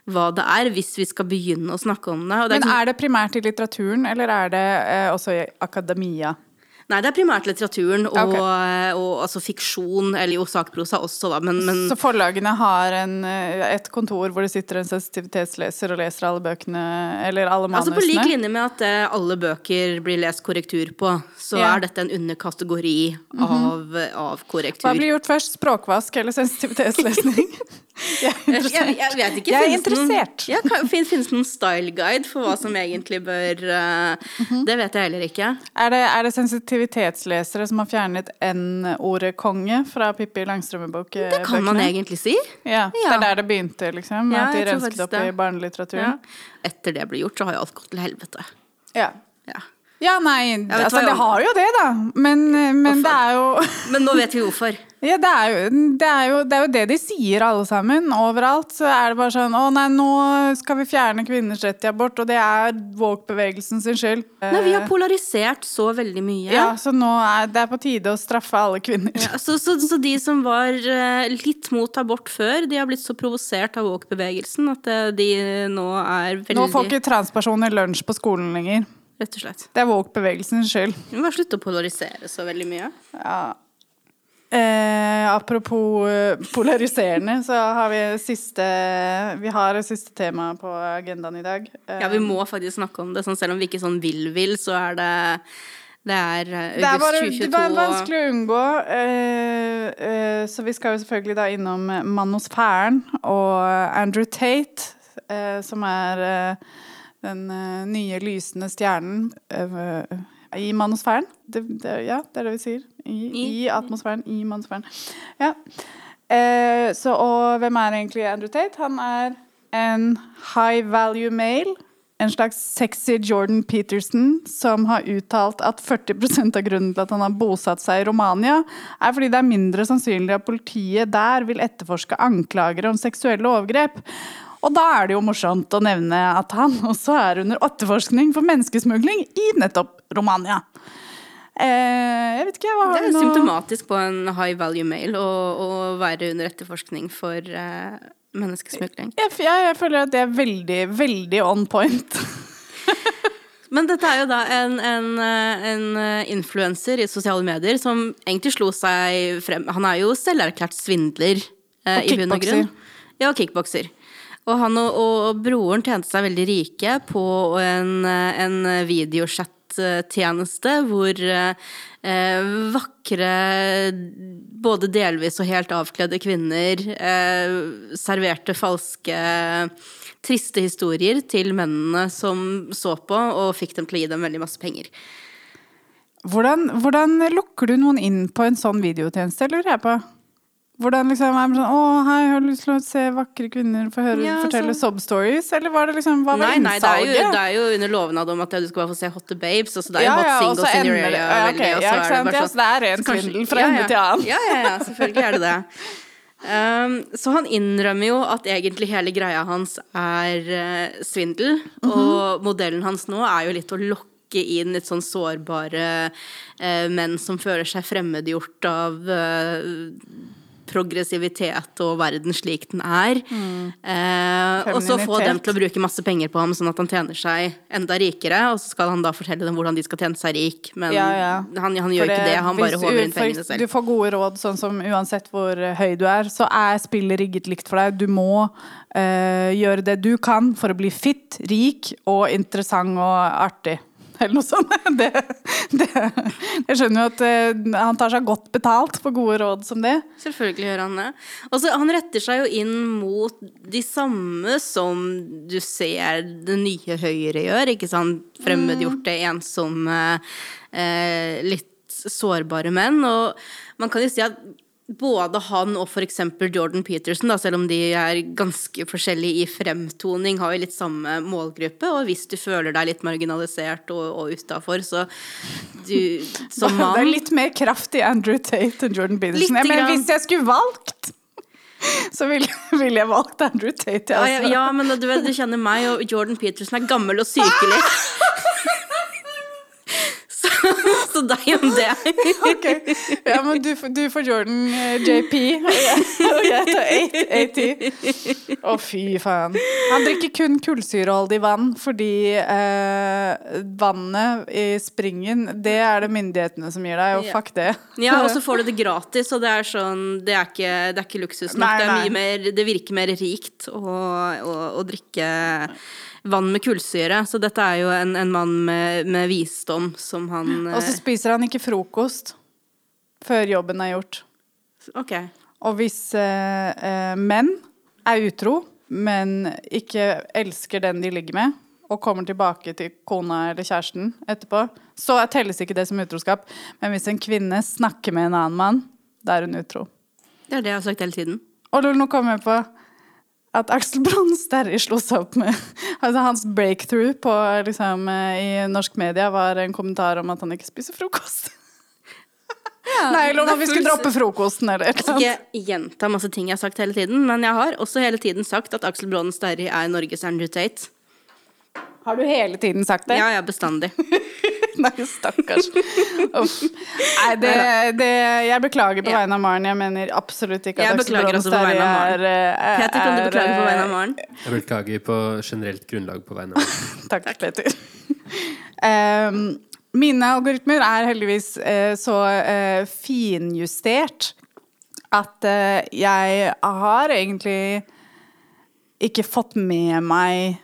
Speaker 1: hva det er, hvis vi skal begynne å snakke om det. Det er
Speaker 2: Men
Speaker 1: liksom-
Speaker 2: er det primært i litteraturen, eller er det eh, også i akademia?
Speaker 1: Nei, det er primært litteraturen og,
Speaker 2: okay.
Speaker 1: og altså fiksjon, eller jo sakprosa også, da, men, men
Speaker 2: Så forlagene har en, eh, et kontor hvor det sitter en sensitivitetsleser og leser alle bøkene, eller alle manusene?
Speaker 1: altså på lik linje med at eh, alle bøker blir lest korrektur på, så
Speaker 2: Ja.
Speaker 1: er dette en underkategori av, av korrektur.
Speaker 2: Hva blir gjort først? Språkvask eller sensitivitetslesning? Jeg
Speaker 1: jeg, jeg, vet ikke.
Speaker 2: Jeg er
Speaker 1: det noen-
Speaker 2: interessert.
Speaker 1: Ja, kan, fin- finnes det noen style guide for hva som egentlig bør eh,
Speaker 2: Mhm.
Speaker 1: Det vet jeg heller ikke.
Speaker 2: Er det, er det sensitivitetslesere som har fjernet N-ordet konge fra Pippi Langstrømme-bøkene?
Speaker 1: Det kan man egentlig si.
Speaker 2: Ja, det er der det begynte, liksom.
Speaker 1: Ja,
Speaker 2: at de rensket
Speaker 1: opp
Speaker 2: opp i barnelitteraturen.
Speaker 1: Ja. Etter det ble gjort, så har jo alt gått til helvete.
Speaker 2: Ja.
Speaker 1: Ja.
Speaker 2: Ja, nei, altså det har jo det, da. Men, men det er jo
Speaker 1: Men nå vet vi hvorfor.
Speaker 2: Ja, det er, jo, det, er jo, det er jo det de sier alle sammen. Overalt så er det bare sånn Å nei, nå skal vi fjerne kvinners rett til abort, og det er Våg-bevegelsen sin skyld.
Speaker 1: Nei, vi har polarisert så veldig mye.
Speaker 2: Ja, så nå er det er på tide å straffe alle kvinner.
Speaker 1: Ja, så, så, så de som var eh, litt mot abort før, de har blitt så provosert av Våg-bevegelsen at eh, de nå er veldig
Speaker 2: Nå får ikke transpersoner lunsj på skolen lenger.
Speaker 1: Rett og slett.
Speaker 2: Det er Våg-bevegelsens skyld.
Speaker 1: Vi må bare slutte å polarisere så veldig mye.
Speaker 2: Ja. Eh, apropos eh, polariserende, så har vi siste Vi har siste tema på agendaen i dag. Eh,
Speaker 1: Ja, vi må faktisk snakke om det, sånn, selv om vi ikke sånn vil-vil, så er det Det er eh,
Speaker 2: Det er bare,
Speaker 1: 2022.
Speaker 2: det er vanskelig å unngå. eh, eh, så vi skal jo selvfølgelig da innom Manosfæren og Andrew Tate, eh, som er eh, den eh, nye lysende stjernen eh, i manosfæren. Det, det, ja, det er det vi sier. I, i.
Speaker 1: I.
Speaker 2: atmosfæren. I manosfæren. Ja. Eh, så, og hvem er egentlig Andrew Tate? Han er en high value male. En slags sexy Jordan Peterson som har uttalt at 40% av grunnen til at han har bosatt seg i Romania, er fordi det er mindre sannsynlig at politiet der vil etterforske anklager om seksuelle overgrep. Og da er det jo morsomt å nevne at han også er under etterforskning for menneskesmugling i nettopp Romania. Eh, jeg vet ikke,
Speaker 1: Det
Speaker 2: har
Speaker 1: er
Speaker 2: nå
Speaker 1: symptomatisk på en high value male å, å være under etterforskning for eh, menneskesmugling.
Speaker 2: jeg, jeg, jeg føler at det er veldig, veldig on point.
Speaker 1: Men dette er jo da en, en, eh, en eh, influenser i sosiale medier som egentlig slo seg frem Han er jo selverklært svindler. eh,
Speaker 2: Og
Speaker 1: i
Speaker 2: kickbokser.
Speaker 1: Ja, og kickbokser. Og han og, og broren tjente seg veldig rike på en, en en videochat-tjeneste hvor eh, vakre, både delvis og helt avkledde kvinner eh, serverte falske triste historier til mennene som så på, og fikk dem til å gi dem veldig masse penger.
Speaker 2: Hvordan, hvordan lukker du noen inn på en sånn videotjeneste, lurer jeg på? Hvordan liksom er det sånn Å, hei, jeg har lyst til å se vakre kvinner få høre,
Speaker 1: Ja,
Speaker 2: fortelle
Speaker 1: så...
Speaker 2: sob stories? Eller var det liksom Hva var
Speaker 1: Nei, nei, det er,
Speaker 2: innsalget?
Speaker 1: det er jo under lovnad om at du skal bare få se hotte babes. Altså det er jo
Speaker 2: Ja,
Speaker 1: hot
Speaker 2: ja,
Speaker 1: singles in your area.
Speaker 2: ja, okay,
Speaker 1: veldig, og så
Speaker 2: ja,
Speaker 1: er
Speaker 2: ikke
Speaker 1: det
Speaker 2: sant,
Speaker 1: bare
Speaker 2: ja,
Speaker 1: sånn-
Speaker 2: så det er ren svindel fra ende til annen.
Speaker 1: Ja, ja, ja, selvfølgelig er det det. Um, så han innrømmer jo at egentlig hele greia hans er uh, svindel.
Speaker 2: Mhm.
Speaker 1: Og modellen hans nå er jo litt å lokke inn litt sånn sårbare eh, menn som føler seg fremmedgjort av eh, progressivitet og verden slik den er. Eh, og så få dem til å bruke masse penger på ham, sånn at han tjener seg enda rikere. Og så skal han da fortelle dem hvordan de skal tjene seg rik. Men
Speaker 2: Ja, ja.
Speaker 1: han, han
Speaker 2: gjør
Speaker 1: gjør ikke det, han bare håver inn pengene selv.
Speaker 2: Du får gode råd sånn som uansett hvor høy du er, så er spillet rigget likt for deg. Du må eh, gjøre det du kan for å bli fit, rik og interessant og artig. Eller noe sånt. Det, det, jeg skjønner jo at eh, han tar seg godt betalt for gode råd som det.
Speaker 1: Selvfølgelig gjør han det. Altså, Han retter seg jo inn mot de samme som du ser det nye Høyre gjør. ikke sant? Fremmedgjorte, ensomme, eh, litt sårbare menn. Og man kan jo si at både han og eksempel Jordan Peterson, da, selv om de er ganske forskjellige i fremtoning, har jo litt samme målgruppe. Og hvis du føler deg litt marginalisert og, og utafor, så du som
Speaker 2: Det er litt mer kraft i Andrew Tate enn Jordan Peterson. Jeg mener, hvis jeg skulle valgt, så ville vil jeg valgt Andrew Tate. Altså.
Speaker 1: ja, ja, men du, vet, du kjenner meg, og Jordan Peterson er gammel og sykelig. Så deg om det.
Speaker 2: Ok. Ja, men du, du får Jordan uh, JP, og jeg, tar 880. Å, fy faen. Han drikker kun kullsyreholdig vann fordi uh, vannet i springen, det er det myndighetene som gir deg, og fuck det.
Speaker 1: Ja, og så får du det gratis, og det er sånn Det er ikke, det er ikke luksus nok.
Speaker 2: Nei,
Speaker 1: Det,
Speaker 2: nei.
Speaker 1: mye mer, det virker mer rikt å, å, å drikke vann med kullsyre. Så dette er jo en, en mann med, med visdom som han
Speaker 2: Og så spiser han ikke frokost før jobben er gjort.
Speaker 1: eh, Ok.
Speaker 2: Og hvis eh, eh, menn er utro, men ikke elsker den de ligger med, og kommer tilbake til kona eller kjæresten etterpå, så telles ikke det som utroskap. Men hvis en kvinne snakker med en annen mann, da er hun utro.
Speaker 1: Det er det jeg har sagt hele tiden.
Speaker 2: Og nå kommer jeg på at Axel Bronsterri slo seg opp med altså Hans breakthrough på, liksom, eh, i norsk media var en kommentar om at han ikke spiser frokost. Nei, eller om
Speaker 1: er
Speaker 2: at vi skulle droppe frokosten eller noe.
Speaker 1: Jeg skal ikke gjenta masse ting jeg har sagt hele tiden, men jeg har også hele tiden sagt at Axel Braanen Sterri er Norges Andrew Tate.
Speaker 2: Har du hele tiden sagt det?
Speaker 1: Ja, ja, bestandig.
Speaker 2: Nei, stakkars. Uff. Nei, det, det Jeg beklager på vegne av Maren. Jeg mener absolutt ikke at Aksel
Speaker 1: beklager også på vegne av Maren.
Speaker 2: Sterri er, er
Speaker 1: Peter, kan du beklage på vegne av
Speaker 2: eh,
Speaker 1: Maren?
Speaker 3: Jeg beklager på generelt grunnlag på vegne av
Speaker 2: Takk, Peter. um, mine algoritmer er heldigvis uh, så uh, finjustert at uh, jeg har egentlig ikke fått med meg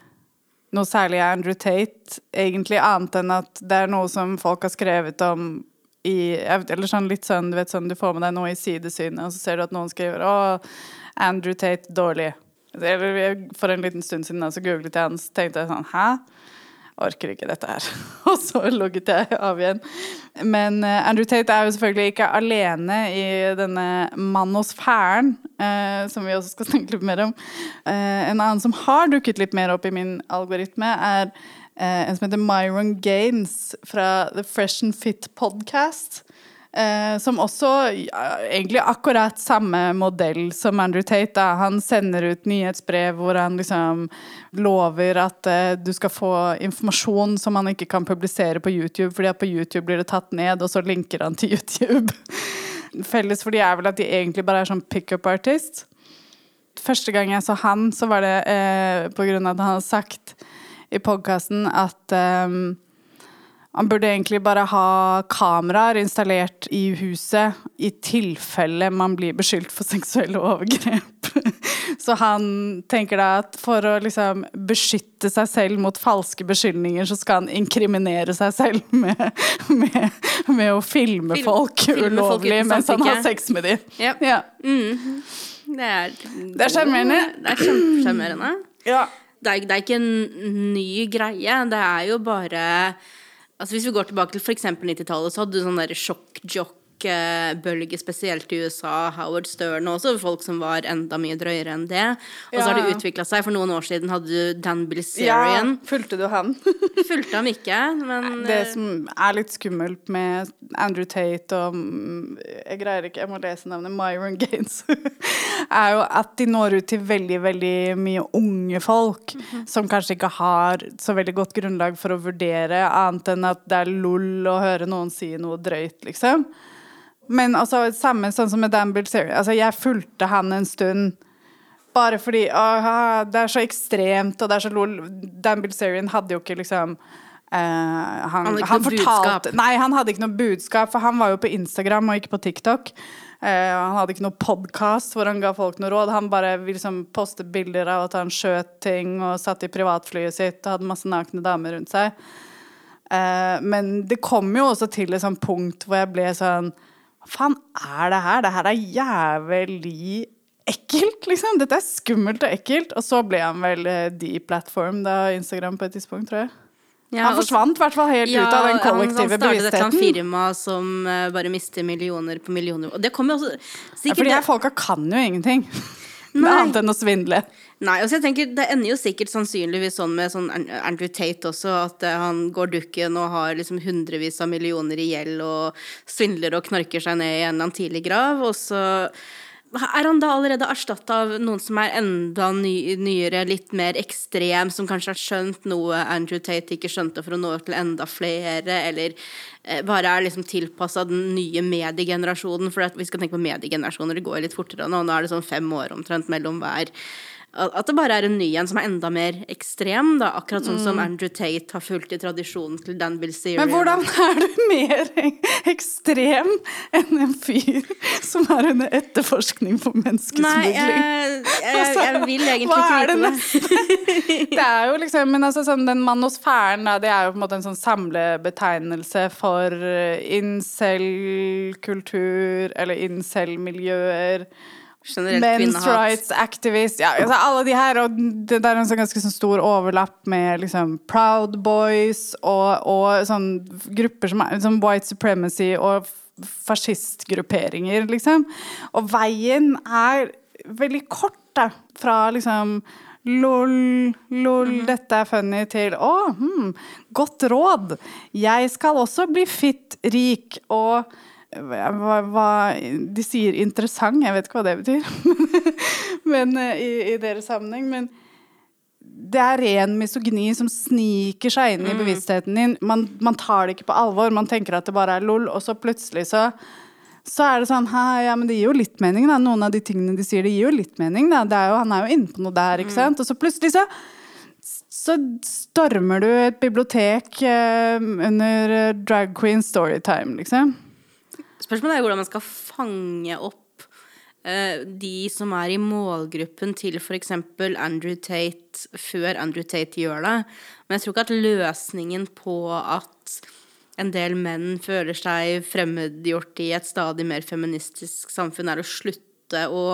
Speaker 2: noe særlig av Andrew Tate, egentlig, annet enn at det er noe som folk har skrevet om i Eller sånn litt sånn, du vet sånn, du får med deg noe i sidesynet, og så ser du at noen skriver 'Å, Andrew Tate, dårlig'. Eller for en liten stund siden da, så googlet jeg han, så tenkte jeg sånn 'Hæ?' Orker ikke dette her. Og så logget jeg av igjen. Men eh, Andrew Tate er jo selvfølgelig ikke alene i denne manosfæren, eh, som vi også skal snakke litt mer om. Eh, en annen som har dukket litt mer opp i min algoritme, er eh, en som heter Myron Gaines fra The Fresh and Fit Podcast. Eh, som også ja, egentlig akkurat samme modell som Andrew Tate. Da. Han sender ut nyhetsbrev hvor han liksom lover at eh, du skal få informasjon som han ikke kan publisere på YouTube, fordi at på YouTube blir det tatt ned, og så linker han til YouTube. Felles for de er vel at de egentlig bare er sånn pickup artist. Første gang jeg så han, så var det eh, på grunn av at han hadde sagt i podkasten at eh, han burde egentlig bare ha kameraer installert i huset i tilfelle man blir beskyldt for seksuelle overgrep. Så han tenker da at for å liksom beskytte seg selv mot falske beskyldninger, så skal han inkriminere seg selv med, med, med å filme
Speaker 1: Film-
Speaker 2: folk
Speaker 1: filme
Speaker 2: ulovlig
Speaker 1: folk
Speaker 2: mens han har sex med dem.
Speaker 1: Ja.
Speaker 2: Ja.
Speaker 1: Det er
Speaker 2: Det er sjarmerende.
Speaker 1: Det er kjempesjarmerende.
Speaker 2: Ja.
Speaker 1: Det det er ikke en ny greie. Det er jo bare Altså Hvis vi går tilbake til f.eks. 90-tallet, så hadde du sånn derre sjokk-jock-bølge, spesielt i USA. Howard Stern og også folk som var enda mye drøyere enn det. Og så har det utvikla seg. For noen år siden hadde du Dan Bilzerian. ja.
Speaker 2: Fulgte du han?
Speaker 1: Fulgte ham ikke, men
Speaker 2: Det
Speaker 1: eh,
Speaker 2: som er litt skummelt med Andrew Tate og mm, Jeg greier ikke, jeg må lese navnet Myron Gaines. er jo at de når ut til veldig, veldig mye unge folk som kanskje ikke har så veldig godt grunnlag for å vurdere, annet enn at det er lol å høre noen si noe drøyt, liksom. Men altså, samme sånn som med Dan Bilzerian. Altså, jeg fulgte han en stund. Bare fordi åh, det er så ekstremt, og det er så lol. Dan Bilzerian hadde jo ikke liksom Uh, han,
Speaker 1: Han
Speaker 2: han fortalte. Nei, han hadde ikke noe budskap, for han var jo på Instagram og ikke på TikTok. Uh, han hadde ikke noe podkast hvor han ga folk noe råd. Han bare ville liksom poste bilder av at han skjøt ting og satt i privatflyet sitt og hadde masse nakne damer rundt seg. Uh, men det kom jo også til et sånt punkt hvor jeg ble sånn Hva faen er det her? Det her er jævlig ekkelt, liksom. Dette er skummelt og ekkelt. Og så ble han vel eh, deplatform da Instagram på et tidspunkt, tror jeg.
Speaker 1: Ja,
Speaker 2: han forsvant i hvert fall helt ut av den
Speaker 1: kollektive bevisstheten. han
Speaker 2: startet
Speaker 1: startet et firma som eh, bare mister millioner på millioner. Og det kommer jo også
Speaker 2: Ja,
Speaker 1: sikkert
Speaker 2: ja,
Speaker 1: Fordi
Speaker 2: her folka kan jo ingenting.
Speaker 1: Nei.
Speaker 2: Annet enn å svindle.
Speaker 1: Nei, altså jeg tenker Det ender jo sikkert sannsynligvis sånn med sånn Andrew Tate også, at eh, han går dukken og har liksom hundrevis av millioner i gjeld og svindler og knarker seg ned i en eller annen tidlig grav, og så er han da allerede erstatta av noen som er enda ny, nyere, litt mer ekstrem, som kanskje har skjønt noe Andrew Tate ikke skjønte for å nå til enda flere, eller eh, bare er liksom tilpassa den nye mediegenerasjonen? For vi skal tenke på mediegenerasjoner, det går litt fortere nå. Nå er det sånn fem år omtrent mellom hver. At det bare er en ny en som er enda mer ekstrem, da. Akkurat sånn som Andrew Tate har fulgt i tradisjonen til Dan Bilzerian.
Speaker 2: Men hvordan er du mer ekstrem enn en fyr som er under etterforskning for
Speaker 1: Nei, jeg, jeg, jeg vil egentlig ikke vite det.
Speaker 2: Det er jo liksom, men altså sånn, Den manosfæren det er jo på en måte en sånn samlebetegnelse for eh, incel-kultur, eller incel-miljøer.
Speaker 1: Generelt
Speaker 2: Men's rights activist ja, altså Alle de her, og det er en sånn ganske sånn stor overlapp med liksom Proud Boys og, og sånn grupper som som white supremacy og fascistgrupperinger, liksom. Og veien er veldig kort, da. Fra liksom lol, lol, dette er funny, til å, hmm, godt råd. Jeg skal også bli fitt rik og hva, hva, De sier interessant, jeg vet ikke hva det betyr men eh, i, i deres sammenheng. Men det er ren misogyni som sniker seg inn i bevisstheten din. Man, man tar det ikke på alvor, man tenker at det bare er lol, og så plutselig så så er det sånn ja, men det gir jo litt mening, da. Noen av de tingene de sier, det gir jo litt mening, da. Det er jo, han er jo inne på noe der, ikke sant. Og så plutselig så så stormer du et bibliotek eh, under eh, drag queen storytime, liksom.
Speaker 1: Spørsmålet er hvordan man skal fange opp uh, de som er i målgruppen til f.eks. Andrew Tate før Andrew Tate gjør det. Men jeg tror ikke at løsningen på at en del menn føler seg fremmedgjort i et stadig mer feministisk samfunn, er å slutte å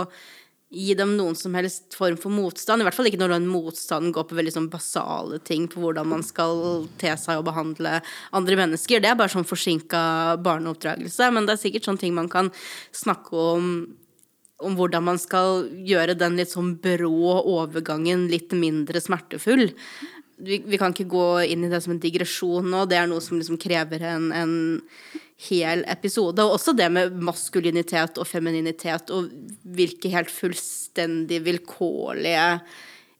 Speaker 1: gi dem noen som helst form for motstand. I hvert fall ikke når den motstanden går på veldig sånn basale ting på hvordan man skal te seg og behandle andre mennesker. Det er bare sånn forsinka barneoppdragelse, men det er sikkert sånne ting man kan snakke om om hvordan man skal gjøre den litt sånn brå overgangen litt mindre smertefull. Vi, vi kan ikke gå inn i det som en digresjon nå, det er noe som liksom krever en, en hel episode. Og også det med maskulinitet og femininitet, og hvilke helt fullstendig vilkårlige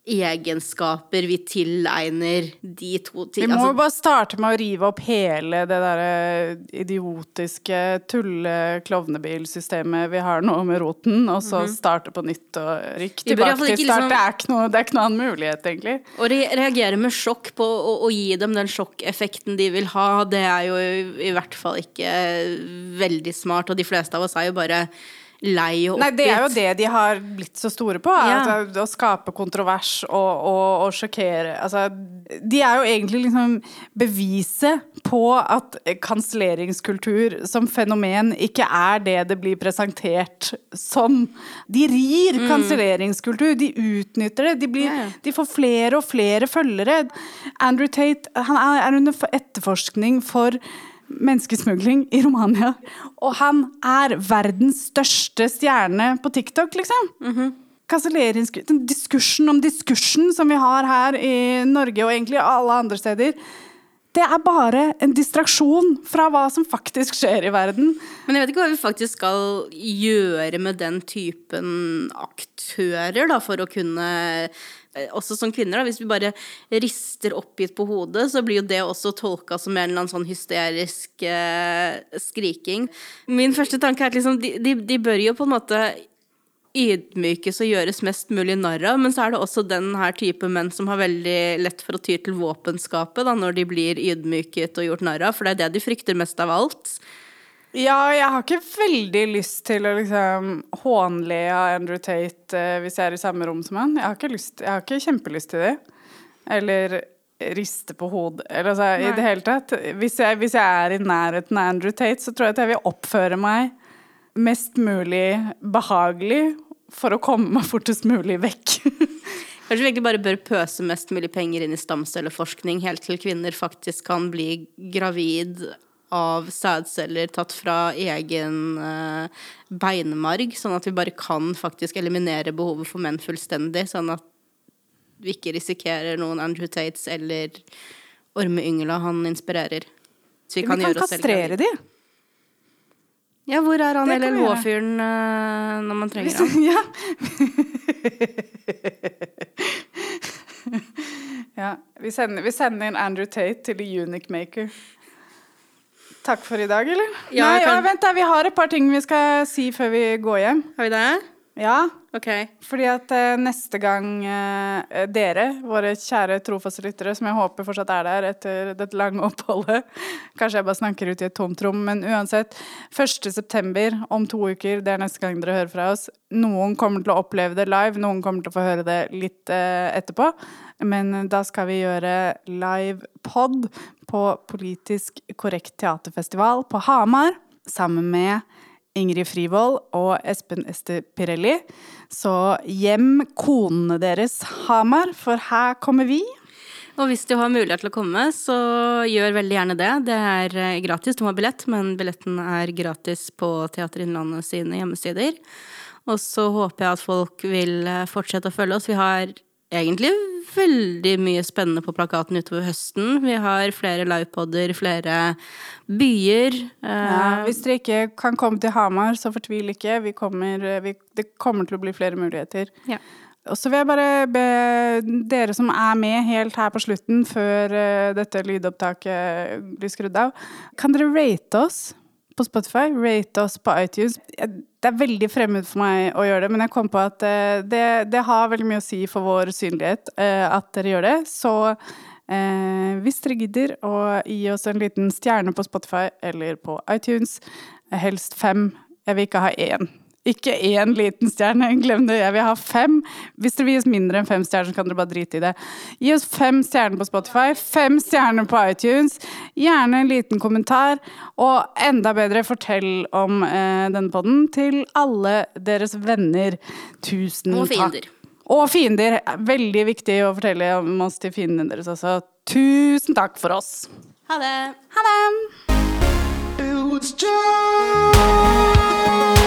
Speaker 1: egenskaper vi tilegner de to
Speaker 2: Vi må
Speaker 1: Altså,
Speaker 2: jo bare starte med å rive opp hele det derre idiotiske tulle-klovnebilsystemet vi har nå med roten, og så starte på nytt og rykke
Speaker 1: Mhm.
Speaker 2: Tilbake til
Speaker 1: ikke
Speaker 2: start.
Speaker 1: liksom-
Speaker 2: Det, er ikke noe, det er ikke noen annen mulighet, egentlig.
Speaker 1: Å re reagere med sjokk på å gi dem den sjokkeffekten de vil ha, det er jo i, i hvert fall ikke veldig smart. Og de fleste av oss er jo bare lei og
Speaker 2: Nei, det er jo det de har blitt så store på.
Speaker 1: Ja.
Speaker 2: Altså, å skape kontrovers og, og, og sjokkere. Altså, de er jo egentlig liksom beviset på at kanselleringskultur som fenomen ikke er det det blir presentert som. De rir kanselleringskultur, de utnytter det. De, blir,
Speaker 1: Ja, ja.
Speaker 2: de får flere og flere følgere. Andrew Tate han er, er under etterforskning for menneskesmugling i Romania. Og han er verdens største stjerne på TikTok, liksom. Kanselleringskultur Den diskursen om diskursen som vi har her i Norge og egentlig alle andre steder, det er bare en distraksjon fra hva som faktisk skjer i verden.
Speaker 1: Men jeg vet ikke hva vi faktisk skal gjøre med den typen aktører, da, for å kunne også som kvinner, da, hvis vi bare rister oppgitt på hodet, så blir jo det også tolka som en eller annen sånn hysterisk eh, skriking. Min første tanke er at liksom, de, de, de bør jo på en måte ydmykes og gjøres mest mulig narr av, men så er det også den her type menn som har veldig lett for å ty til våpenskapet da, når de blir ydmyket og gjort narr av, for det er det de frykter mest av alt.
Speaker 2: Ja, jeg har ikke veldig lyst til å liksom hånle av Andrew Tate eh, hvis jeg er i samme rom som han. Jeg har ikke, lyst, jeg har ikke kjempelyst til det. Eller riste på hodet. Eller altså, i det hele tatt. Hvis jeg, hvis jeg er i nærheten av Andrew Tate, så tror jeg at jeg vil oppføre meg mest mulig behagelig for å komme meg fortest mulig vekk.
Speaker 1: Kanskje vi egentlig bare bør pøse mest mulig penger inn i stamcelleforskning helt til kvinner faktisk kan bli gravid av sædceller tatt fra egen eh, beinmarg, sånn at vi bare kan faktisk eliminere behovet for menn fullstendig, sånn at vi ikke risikerer noen Andrew Tates eller ormeyngla han inspirerer. Så vi
Speaker 2: Vi
Speaker 1: kan,
Speaker 2: kan
Speaker 1: oss selv
Speaker 2: kastrere de.
Speaker 1: Ja, hvor er han
Speaker 2: eller
Speaker 1: LLH-fyren eh, når man trenger ham?
Speaker 2: ja. ja. Vi sender, vi sender inn Andrew Tate til The Unique Maker. Takk for i dag, eller?
Speaker 1: Ja,
Speaker 2: Nei,
Speaker 1: kan-
Speaker 2: ja, vent da, vi har et par ting vi skal si før vi går hjem.
Speaker 1: Har vi det?
Speaker 2: Ja,
Speaker 1: Ok.
Speaker 2: fordi at eh, neste gang eh, dere, våre kjære trofaste lyttere, som jeg håper fortsatt er der etter dette lange oppholdet Kanskje jeg bare snakker ut i et tomt rom, men uansett. 1. september, om to uker, det er neste gang dere hører fra oss. Noen kommer til å oppleve det live, noen kommer til å få høre det litt eh, etterpå. Men da skal vi gjøre live pod på Politisk korrekt teaterfestival på Hamar sammen med Ingrid Frivold og Espen Ester Pirelli. Så hjem konene deres, Hamar, for her kommer vi.
Speaker 1: Og hvis du har mulighet til å komme, så gjør veldig gjerne det. Det er eh, gratis, du må ha billett, men billetten er gratis på Teater Innlandet sine hjemmesider. Og så håper jeg at folk vil eh, fortsette å følge oss. Vi har egentlig veldig mye spennende på plakaten utover høsten. Vi har flere livepoder, flere byer. eh,
Speaker 2: Ja, hvis dere ikke kan komme til Hamar, så fortvil ikke. Vi kommer, vi, det kommer til å bli flere muligheter.
Speaker 1: Ja.
Speaker 2: Og så vil jeg bare be dere som er med helt her på slutten, før eh, dette lydopptaket blir skrudd av, kan dere rate oss på Spotify? Rate oss på iTunes? Jeg- Det er veldig fremmed for meg å gjøre det, men jeg kom på at eh, det, det har veldig mye å si for vår synlighet eh, at dere gjør det. Så eh, hvis dere gidder å gi oss en liten stjerne på Spotify eller på iTunes, helst fem, jeg vil ikke ha én. Ikke én liten stjerne, glem det. Jeg vil ha fem. Hvis dere vil gi oss mindre enn fem stjerner, så kan dere bare drite i det. Gi oss fem stjerner på Spotify, fem stjerner på iTunes. Gjerne en liten kommentar. Og enda bedre, fortell om eh, denne podden til alle deres venner. Tusen takk.
Speaker 1: Og fiender.
Speaker 2: Og fiender. Veldig viktig å fortelle om oss til fiendene deres også. Tusen takk for oss.
Speaker 1: Ha det!
Speaker 2: Ha det!
Speaker 4: It was just